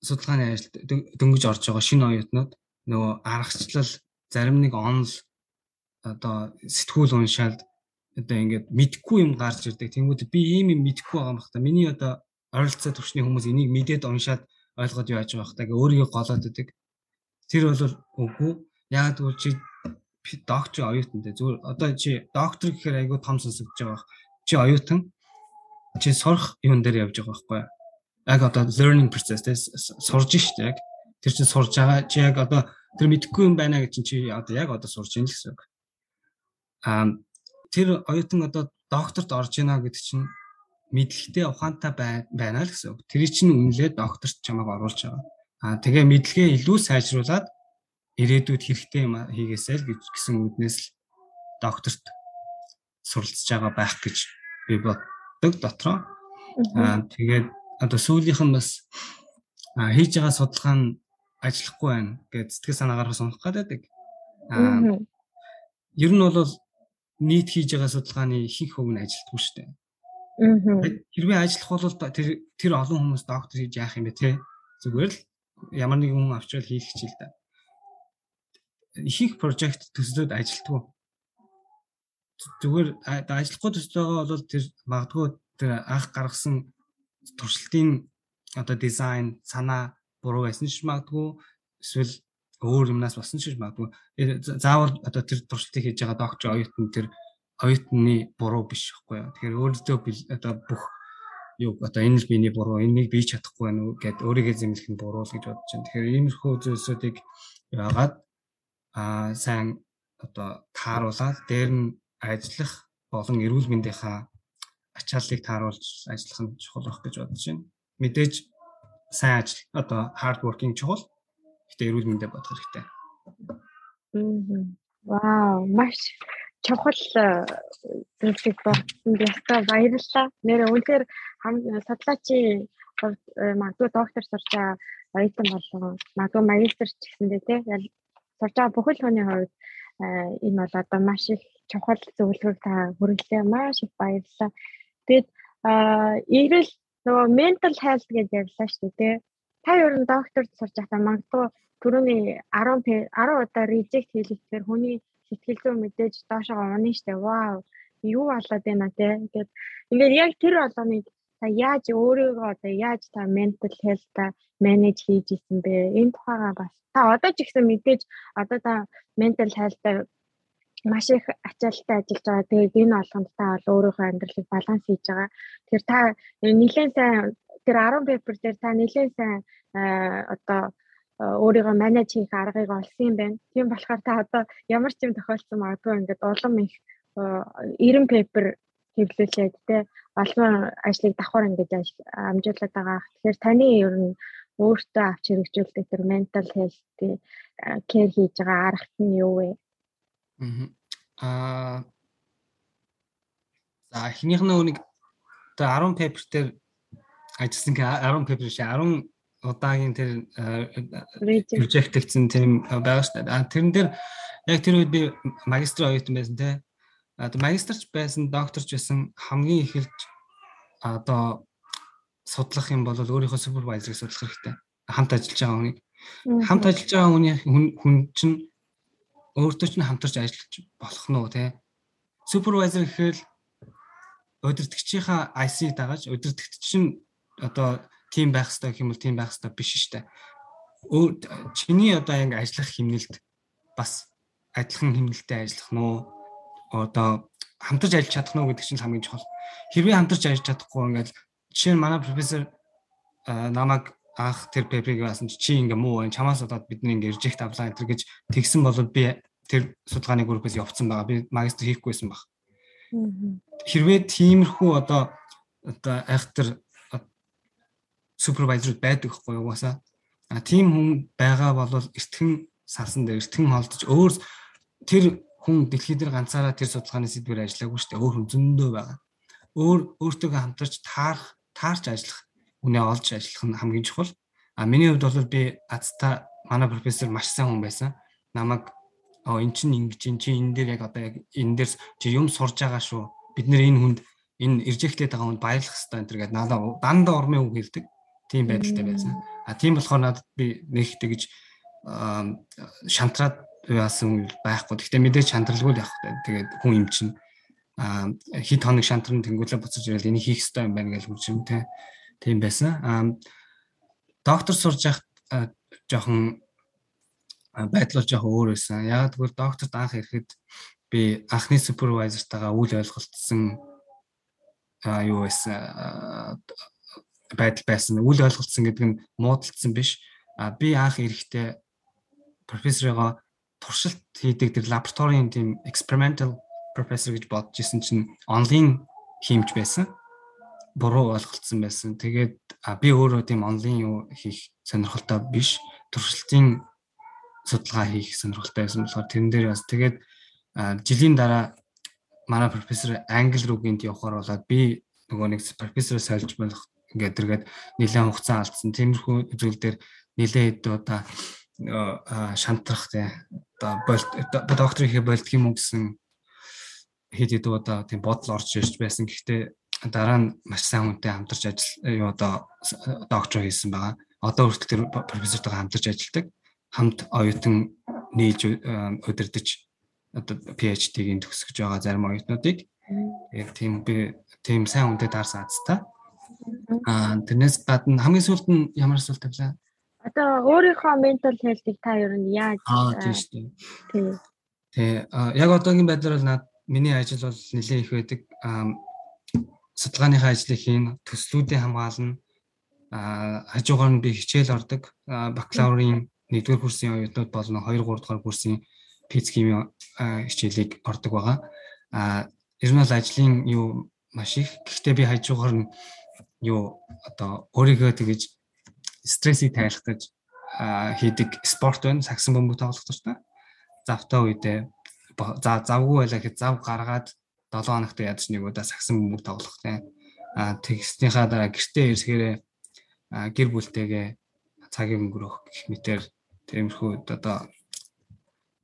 судалгааны ажилд дөнгөж орж байгаа шинэ оюутнууд нөгөө аргачлал зарим нэг онл одоо сэтгүүл уншаал одоо ингээд мэдхгүй юм гарч ирдэг. Тэнгүүд би ийм юм мэдхгүй байгаа юм бах та. Миний одоо ойролцоо төвчний хүмүүс энийг мэдээд уншаад ойлгоод яаж байгаа. Гэ өөрийгөө голоод идэг. Тэр бол үгүй яг тэгвэл чи доктор оюутантай зүгээр одоо чи доктор гэхээр айгүй том сонсогдож байгаа. Чи оюутан чи сурах юун дээр явж байгаа байхгүй? Яг одоо learning process дээр сурж штэ яг. Тэр чинь сурж байгаа чи яг одоо тэр мэдэхгүй юм байна гэж чи одоо яг одоо сурж ийн л гэсэн үг. Аа тэр оюутан одоо докторт орж ийна гэдэг чинь мэдлэгтэй ухаантай байна л гэсэн үг. Тэр чинь үнэлээд докторт чамайг оруулж байгаа. Аа тэгээ мэдлэгээ илүү сайжруулад ирээдүйд хэрэгтэй юм хийгээсэй л гэж гисэн үднээс л докторт суралцж байгаа байх гэж би боддог дотроо. Аа тэгээд одоо сүүлийнх нь бас хийж байгаа судалгаа нь ажиллахгүй байна гэж сэтгэл санаагаар сонох гэдэг. Аа ер нь бол нийт хийж байгаа судалгааны ихэнх хөв нь ажилтгүй шүү дээ. Хэрвээ ажиллах бол тэр тэр олон хүмүүс доктор хийж яах юм бэ те? Зүгээр л ямар нэгэн хүн авчрал хийх хичээл да. Ихэнх прожект төслөд ажилтгүй. Зүгээр ажиллахгүй төслөөгөө бол тэр магадгүй тэр анх гаргасан туршилтын одоо дизайн санаа буруу байсан ч магадгүй эсвэл өөр юмнаас болсон ч магадгүй. Заавал одоо тэр туршилтыг хийж байгаа доктор оюутан тэр оюутны буруу биш байхгүй юу? Тэгэхээр өөрөөдөө одоо бүх юу одоо энэ л миний буруу энийг бий чадахгүй байна уу гэд өөрийгөө зэмлэх нь буруу л гэж бодож байна. Тэгэхээр иймэрхүү зүйлсүүдийг яагаад аа сайн одоо тааруулаад дээр нь ажиллах болон эрүүл мэндийнхаа ачааллыг тааруулж ажиллах нь чухал байх гэж бодож байна мэдээж сайн ажил одоо hard working чухал. Гэтэ эрүүл мэндэ бодох хэрэгтэй. Аа. Вау, маш чухал э, зүйлсийг бодсон байхтай баярлалаа. Нэр үнэхээр судлаачийн хувьд э, магадгүй доктор сурч байгаа оюутан болон магадгүй магистр ч гэсэндээ тий сурч байгаа бүхэл хүний хувьд э, энэ бол одоо маш их чухал зөвлөгөөг та хүргэлээ маш их баярлалаа. Тэгэд эрэл нөгөө mental health гэж ярьлаа шүү дээ. Та ер нь докторд сурч байхдаа магадгүй түрүүний 10 10 удаа reject хийлгэхээр хүний сэтгэл зүй мэдээж доошоо унах штэ. Вау. Юу болоод байна те. Ингээд ингээд яг тэр болгоныг та яаж өөрийгөө одоо яаж та mental health та manage хийж исэн бэ? Энэ тухайга бас та одоо ч ихсэн мэдээж одоо та mental health маш их ачаалттай ажиллаж байгаа. Тэгээд энэ та бол өөрийнхөө амьдралыг баланс хийж байгаа. Тэгэхээр та нэлээд сайн тэр 10 пепер дээр та нэлээд сайн одоо өөрийгөө манаж хийх аргыг олсон юм байна. Тийм болохоор та одоо ямар ч юм тохиолдсон магадгүй ингээд улам их 90 пепер хэвлүүлээд те олон ажлыг давхар ингэж амжуулаад байгаа. Тэгэхээр таны ер нь өөртөө авч хэрэгжүүлдэг тэр mental health care хийж байгаа арга нь юу вэ? Аа За эхнийх нь үнийг одоо 10 paper дээр ажилласан гэ 10 paper шиг 10 удаагийн тэр project гэсэн тийм байгаа шүү дээ. Тэрэн дээр яг тэр үед би магистр оюутан байсан те. Одоо магистрч байсан, докторч байсан хамгийн эхэлж одоо судлах юм бол өөрийнхөө супервайзерыг судлах хэрэгтэй. Хамт ажиллаж байгаа хүнийг. Хамт ажиллаж байгаа хүний хүн чинь өөртөө ч хамтарч ажиллаж болох нь уу те. Супервайзер гэхээр удирдгчийнхаа IC дагаж удирдгч чинь одоо тим байх хэрэгтэй гэх юм бол тим байх хэрэгтэй биш штэ. Чиний одоо ингэ ажиллах хэмнэлт бас адилхан хэмнэлтэд ажиллах нь одоо хамтарч ажиллаж чадах нь гэдэг чинь хамгийн чухал. Хэрвээ хамтарч ажиллаж чадахгүй ингээд жишээ нь манай профессор намайг анх тэр пеприйг баасан чи ингээ муу байна чамаас удаад бидний ингээ reject авлаа энэ гэж тэгсэн бол би тэр судалгааны группээс явцсан байгаа. Би магистр хийхгүйсэн баг. Хэрвээ тиймэрхүү одоо одоо айхтар супервайзер байдаг хгүй угаасаа. А тийм хүн байгаа бол эртхэн салсан дээр эртхэн холдож өөр тэр хүн дэлхий дээр ганцаараа тэр судалгааны сэдвээр ажиллаагүй шүү дээ. Өөр хүн зөндөө байгаа. Өөр өөртөө хамтарч таарах, таарч ажиллах үнэ олж ажиллах нь хамгийн чухал. А миний хувьд бол би азта манай профессор маш сайн хүн байсан. Намайг оо эн чинь ингэж эн чинь энэ дээр яг одоо яг энэ дээр чи юм сурж байгаа шүү. Бид нэр энэ хүнд энэ иржэхлээд байгаа хүнд баярлах хэрэгтэй энэ төр гэдэг надад дандаа урмын үг хэлдэг. Тийм байдалтай байсан. А тийм болохоор надад би нэг тэгж шантраад яасан байхгүй. Гэхдээ мэдээж шантралгүй л явах хэрэгтэй. Тэгээд хүн юм чинь а хит хоног шантрын тэнгуулаа буцаж ирэл энийг хийх хэрэгтэй юм байна гэж хурж юм те тийм байсан. Аа доктор сурж явах жоохон байдал жоохон өөр байсан. Яг тэгвэл докторт анх ирэхэд би анхны супервайзертайгаа үйл ойлголцсон аа юу байсан байдал байсан. Үйл ойлголцсон гэдэг нь муудалцсан биш. А би анх ирэхдээ профессорыгоо туршилт хийдэг тэр лабораторийн тийм experimental professor гэж бодож исэн чинь онлайн хиймж байсан буруу ойлголцсон байсан. Тэгээд би өөрөө тийм онлайн юу хийх сонирхолтой биш. Туршилтын судалгаа хийх сонирхолтой байсан болохоор тэрэн дээр бас тэгээд жилийн дараа манай профессор англи руу гинт явахаар болоод би нөгөө нэг профессороо сольж болох ингээд тэргээд нэлээд хугацаа алдсан. Тиймэрхүү зүйл дээр нэлээд одоо шантрах тий одоо болт доктор ихе болдг юм уу гэсэн хэд хэд одоо тийм бодол орж ирж байсан. Гэхдээ дараа нь маш сайн хүнтэй хамтарч ажил юу одоо доктор хийсэн байгаа. Одоо хүртэл тэр профессортойгоо хамтарч ажилладаг. Хамт оюутан нээж удирдах одоо PhD-ийн төгсөж байгаа зарим оюутнуудыг тэгээд тийм би тийм сайн хүнтэй таарсан азтай. Аа тэрнээс гадна хамгийн сүүлд нь ямар асуулт тавьлаа? Одоо өөрийнхөө mental health-ийг та ер нь яаж Аа тийм шүү дээ. Тий. Тий. Яг одоогийн байдлаар бол над миний ажил бол нэлээд их байдаг. Аа судалгааныхаа ажлыг хийн, төслүүдээ хамгаална. Аа хажуугаар нь би хичээл ордог. Бакалаврын 1-р курсын оюутнууд болон 2 3 дугаар курсын физик хими хичээлийг ордог байгаа. Аа ер нь бол ажлын юу маш их. Гэхдээ би хажуугаар нь юу одоо өөрийгөө тэгэж стрессийг тайлах хийдэг спорт байна. Сагсан бөмбөг тоглох тууштай. Завтаа үедээ за завгүй байлаа гэхэд зав гаргаад 7 хоногт ядаж нэг удаа сагсан бөмбөг тоглох тийм. А тэгснийхаа дараа гэртээ ирэхээр гэр бүлтэйгээ цагийг өнгөрөх гэх мэтэр тиймэрхүү одоо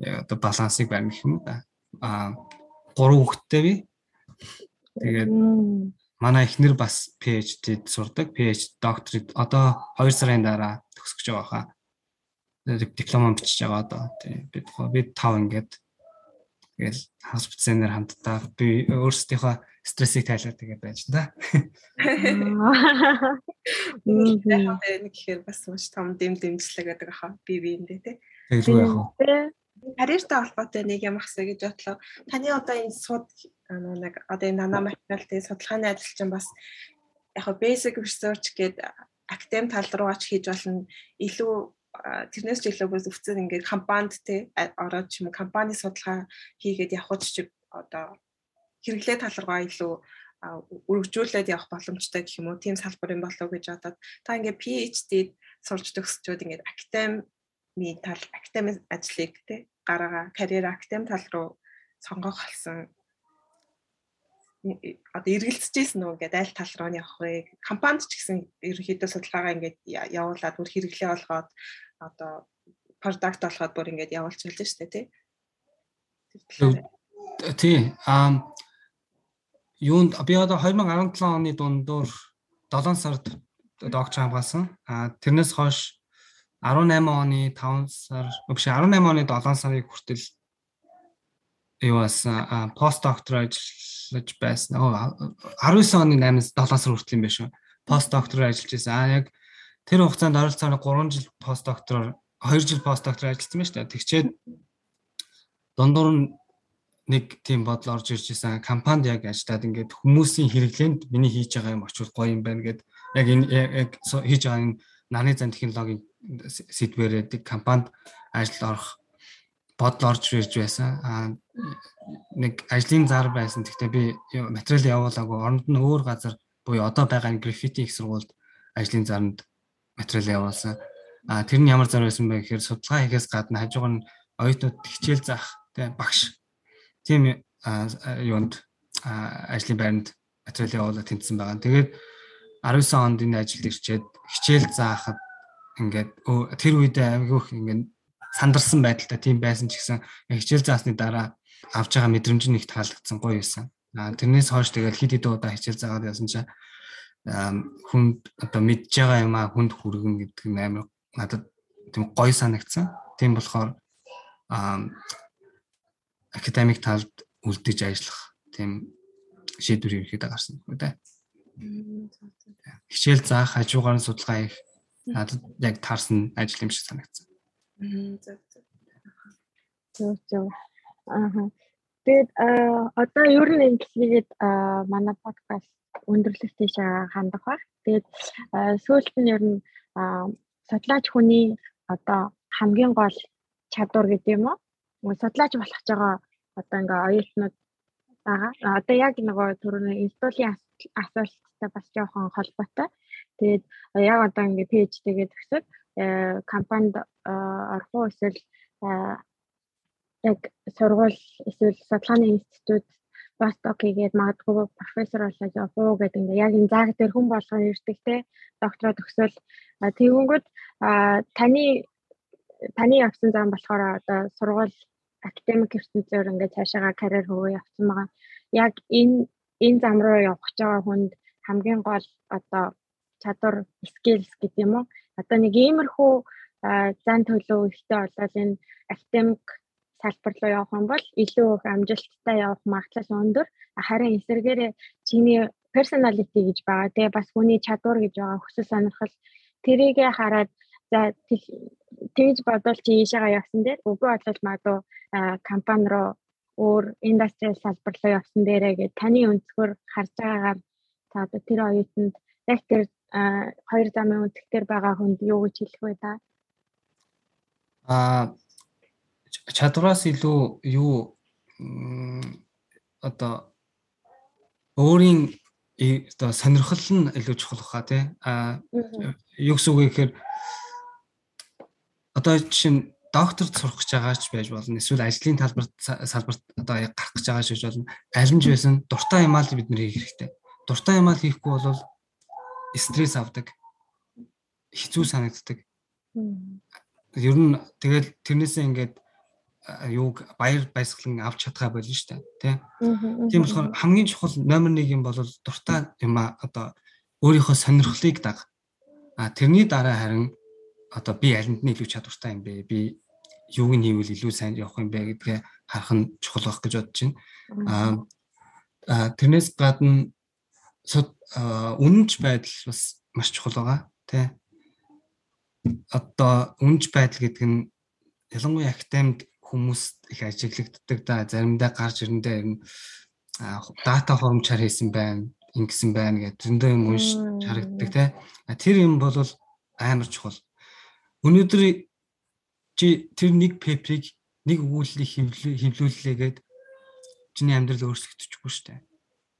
одоо балансыг барих гэх юм да. А гурван хүүхэдтэй би. Тэгээд манай эхнэр бас PhD-д сурдаг. PhD докторид одоо 2 сарын дараа төгсөж байгаа хаа. Диплом бичиж байгаа одоо. Бид бид тав ингээд тэгэл хоспиталнаар хамтдаа би өөрсдийнхөө стрессийг тайлаад тэгээд байж та. Нэг гэхээр бас маш том дэм дэмжлэг гэдэг аха би биэндээ тий. Тэглүү яах вэ? карьертай холбоотой нэг юм ахсаа гэж бодлоо. Таны одоо энэ суд нэг одоо энэ нано материалын судалгааны ажил чинь бас яг basic research гэдэг академи тал руугаа ч хийж болно. Илүү тэрнээс ч илүү бас өвцөн ингээд компанид те ороод ч юм уу компани судалгаа хийгээд явах ч одоо хэрэглээ тал руугаа илүү өргөжүүлээд явах боломжтой гэх юм уу тийм салбар юм болов гэж бодоод та ингээд PhD сурч төгсчөөд ингээд академи тал академи ажлыг те гараага карьер актем тал руу сонгох болсон одоо эргэлзэжсэн нөө ингээд аль тал руу явах вэ? Компанид ч гэсэн ерөнхийдөө судалгаагаа ингээд явуулаад бүр хэрэглээ болгоод одоо продакт болоход бүр ингээд явуулж байлаа шүү дээ тий. Тий. Аа юунд би одоо 2017 оны дундуур 7 сард доктор хамгаалсан. Аа тэрнээс хойш 18 оны 5 сар биш 18 оны 7 сарын хүртэл юу басан пост доктор ажиллаж байсан. 19 оны 8 7 сар хүртэл юм байна шүү. Пост доктороор ажиллаж байсан. Аа яг тэр хугацаанд ойролцоогоор 3 жил пост доктороор 2 жил пост доктороор ажилласан байна шүү дээ. Тэгчээд дундуур нь нэг тийм бодол орж ирж исэн компанид яг ажиллаад ингээд хүмүүсийн хэрэглээнд миний хийж байгаа юм очвол гоё юм байна гэд яг энэ яг хийж байгаа энэ нарны зан технологийн сэдвэрээ компанид ажил орох бодол орж ирж байсан. Аа нэг ажлын зар байсан. Гэхдээ би материал явуулаагүй. Оронд нь өөр газар буюу одоо байгаа граффити их сургуульд ажлын зарнд материал явуулсан. Аа тэр нь ямар зар байсан бэ гэхээр судалгаа хийхээс гадна хажуугаар нь оюутнууд хичээл заах тийм багш. Тийм юунд ажлын байранд материал явуулаад тэнцсэн байгаа. Тэгээд 19 онд энэ ажилд ирчээд хичээл заахад ингээд тэр үедээ айгүйх ингээд сандарсан байдалтай тийм байсан ч гэсэн хичээл заасны дараа авч байгаа мэдрэмж нь их таалагдсан гоё байсан. А тэрнээс хойш тэгэл хид хид удаа хичээл заагаад яасан чинь хүнд одоо мэдж байгаа юм а хүнд хүргэн гэдэг нь амар надад тийм гоё санагдсан. Тийм болохоор академик талд үлдэж ажиллах тийм шийдвэр ерөөхдөө гарсан үү дээ. Хичээл заах, хажуугаар нь судалгаа хийх надад яг таарсан ажил юм шиг санагдсан. Зөв зөв. Аа. Тэгээд одоо ер нь ингэсгээд манай подкаст өндөрлөх тийш хандах баг. Тэгээд сүүлд нь ер нь судлаач хүний одоо хамгийн гол чадвар гэдэг юм уу? Судлаач болох ч байгаа одоо ингээ оюутнууд байгаа. Одоо яг нөгөө түрүүний институлийн асуулттай бас жоохон холбоотой. Тэгээд яг одоо ингээ PhD-гээ төгсөд компанид орох уу эсвэл яг сургууль эсвэл судалгааны институт постдок хийгээд магадгүй профессор болоод явах уу гэдэг ингээ яг энэ зааг дээр хүн болгоо ирдэг те доктороо төгсөөл тэгэнгүүт таны таны явсан зам болохоор одоо сургууль академик ертөнцөөр ингээ цаашаага карьер хөвөө явсан байгаа. Яг энэ энэ зам руу явах гэж байгаа хүнд хамгийн гол одоо чадвар skills гэдэг юм уу? Одоо нэг иймэрхүү зан төлөв ихтэй болоод энэ академик салбар руу явах юм бол илүү их амжилттай явах магадлал өндөр. Харин эсвэргээрээ чиний personality гэж байгаа. Тэгээ бас хүний чадвар гэж байгаа хүсэл сонирхол тэрийгэ хараад за тэгж бодвол чи ийшээгаа явсан дээр үгүй бодлол магадгүй компани руу өөр индастриал салбар руу явсан дээрээ гэж таны өнцгөр харж байгаагаар та одоо тэр оюутанд яг тэр хоёр замын үндэстэр байгаа хүнд юу гэж хэлэх вэ та? Аа чадвараас илүү юу одоо өөрийн одоо сонирхол нь илүү чухал баха тий а юу гэсэн үг гэхээр одоо жишээ нь докторт сурах гэж байгаач байж болно. Эсвэл ажлын талбарт салбарт одоо гарах гэж байгаач байж болно. Аль нь ч байсан дуртай юм аа бид нэр хийх хэрэгтэй. Дуртай юм аа хийхгүй бол стресс авдаг хэцүү санагддаг. Ер нь тэгэл тэрнээсээ ингээд юуг баяр баясгалан авч чадхаа болно шүү дээ тий. Тийм болохоор хамгийн чухал номер 1 юм бол дуртай юм а одоо өөрийнхөө сонирхлыг даг. А тэрний дараа харин одоо би алинд нь илүү чадвартай юм бэ? Би юуг нь хийвэл илүү сайн явах юм бэ гэдгээ харах нь чухал байх гэж бодож байна. А тэрнээс гадна үнэнч байдал бас маш чухал байгаа тий. Одоо үнэнч байдал гэдэг нь ялангуяа академид хүмүүст их ажиглагддаг да. Заримдаа гарч ирэндээ ер нь дата хурамчаар хийсэн байна ингэсэн байна гэдэг зөндөө юм унш харагддаг те. Тэр юм бол амар чухал. Өнөөдөр чи тэр нэг пеприйг нэг өгүүллийг хевлүүллээгээд чиний амьдрал өөрчлөгдөхгүй шүү дээ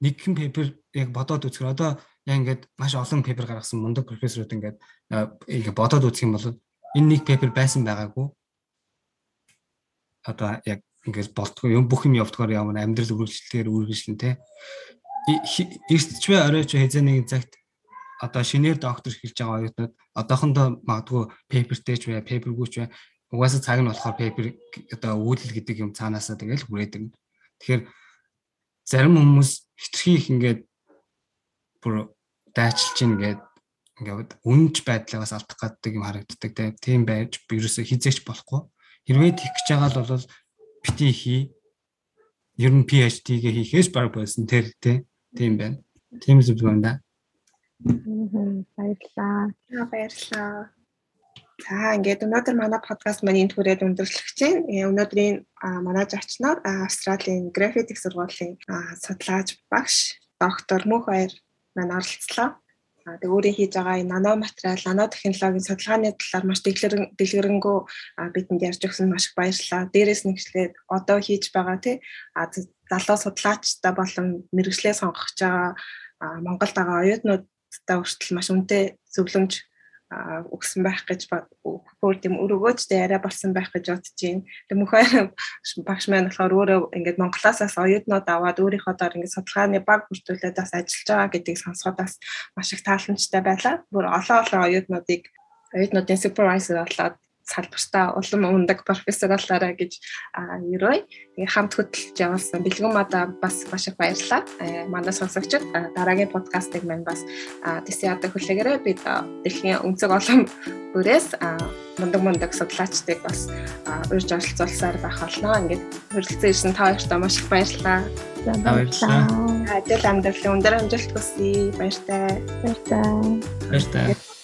нэгэн пепер яг бодоод үзэхээр одоо яг ингээд маш олон пепер гаргасан мундаг профессорууд ингээд ингээд бодоод үзэх юм бол энэ нэг пепер байсан байгаагүй одоо яг ингээл болтгоо юм бүх юм явдгаар ямар амьдрал үргэлжлэлээр үргэлжлэн те. Эртч бай оройч хэзээ нэгэн цагт одоо шинээр доктор хэлж байгаа оюутнууд одоохондоо магадгүй пейпертэй ч бай пейпергүүч бай угаасаа цаг нь болохоор пейпер одоо үүдэл гэдэг юм цаанаасаа тэгэл хүрээдэг. Тэгэхээр зарим хүмүүс хитрхи их ингээд бүр дайчилж ингээд ингээд үнж байдлаас алдах гаддаг юм харагддаг тийм байж ерөөсө хизээч болохгүй Хэрвээ тийх гэж байгаа л бол бити хий. Ер нь PhD-гээ хийхээс баг байсан тэр тийм байна. Тийм зүг байна да. Баярлалаа. Баярлалаа. За ингээд өнөөдөр манай подкаст маань энэ түрээд өндөрлөх чинь. Өнөөдрийн манай зочноор Австралийн граффитик сургуулийн судлаач багш доктор Мөнх баяр маань оролцлоо. Тэгээ өөрийн хийж байгаа энэ нано материал, нано технологийн судалгааны талаар маш дэлгэрэнгүй бидэнд ярьж өгсөн маш их баярлалаа. Дээрээс нэгчлээд одоо хийж байгаа тий залуу судлаачтай болон мэрэгчлээ сонгох гэж байгаа Монголд байгаа оюутнуудтай хүртэл маш үнэтэй зөвлөмж өгсөн байх гэж бүр тийм өргөөжтэй яриа болсон байх гэж бодож байна. Тэг мөхөр багш маань болохоор өөрөө ингээд Монголоосаас оюутнууд аваад өөрийнхөө доор ингээд судалгааны баг бүртгүүлээд бас ажиллаж байгаа гэдгийг сонсоход бас маш их тааламжтай байлаа. Бүр олон олон оюутнуудыг оюутнуудын супервайзер болоод салбартаа улам ундаг профессор болоорой гэж ерөөй. Тэгээ хамт хөтлөж явуулсан бэлгэн мада бас маш их баярлалаа. Манай сонсогчид дараагийн подкастыг маань бас ядаг хүлээгээрэй. Бид дэлхийн өнцөг олон бүрээс мундаг мундаг судлаачдыг бас урьж оролцуулсаар байх болно. Ингээд хүрэлцэн ирсэн та хоёртаа маш их баярлалаа. Баярлалаа. Ажил амьдралын өндөр амжилт хүсье. Баяртай. Баяртай. Баяртай.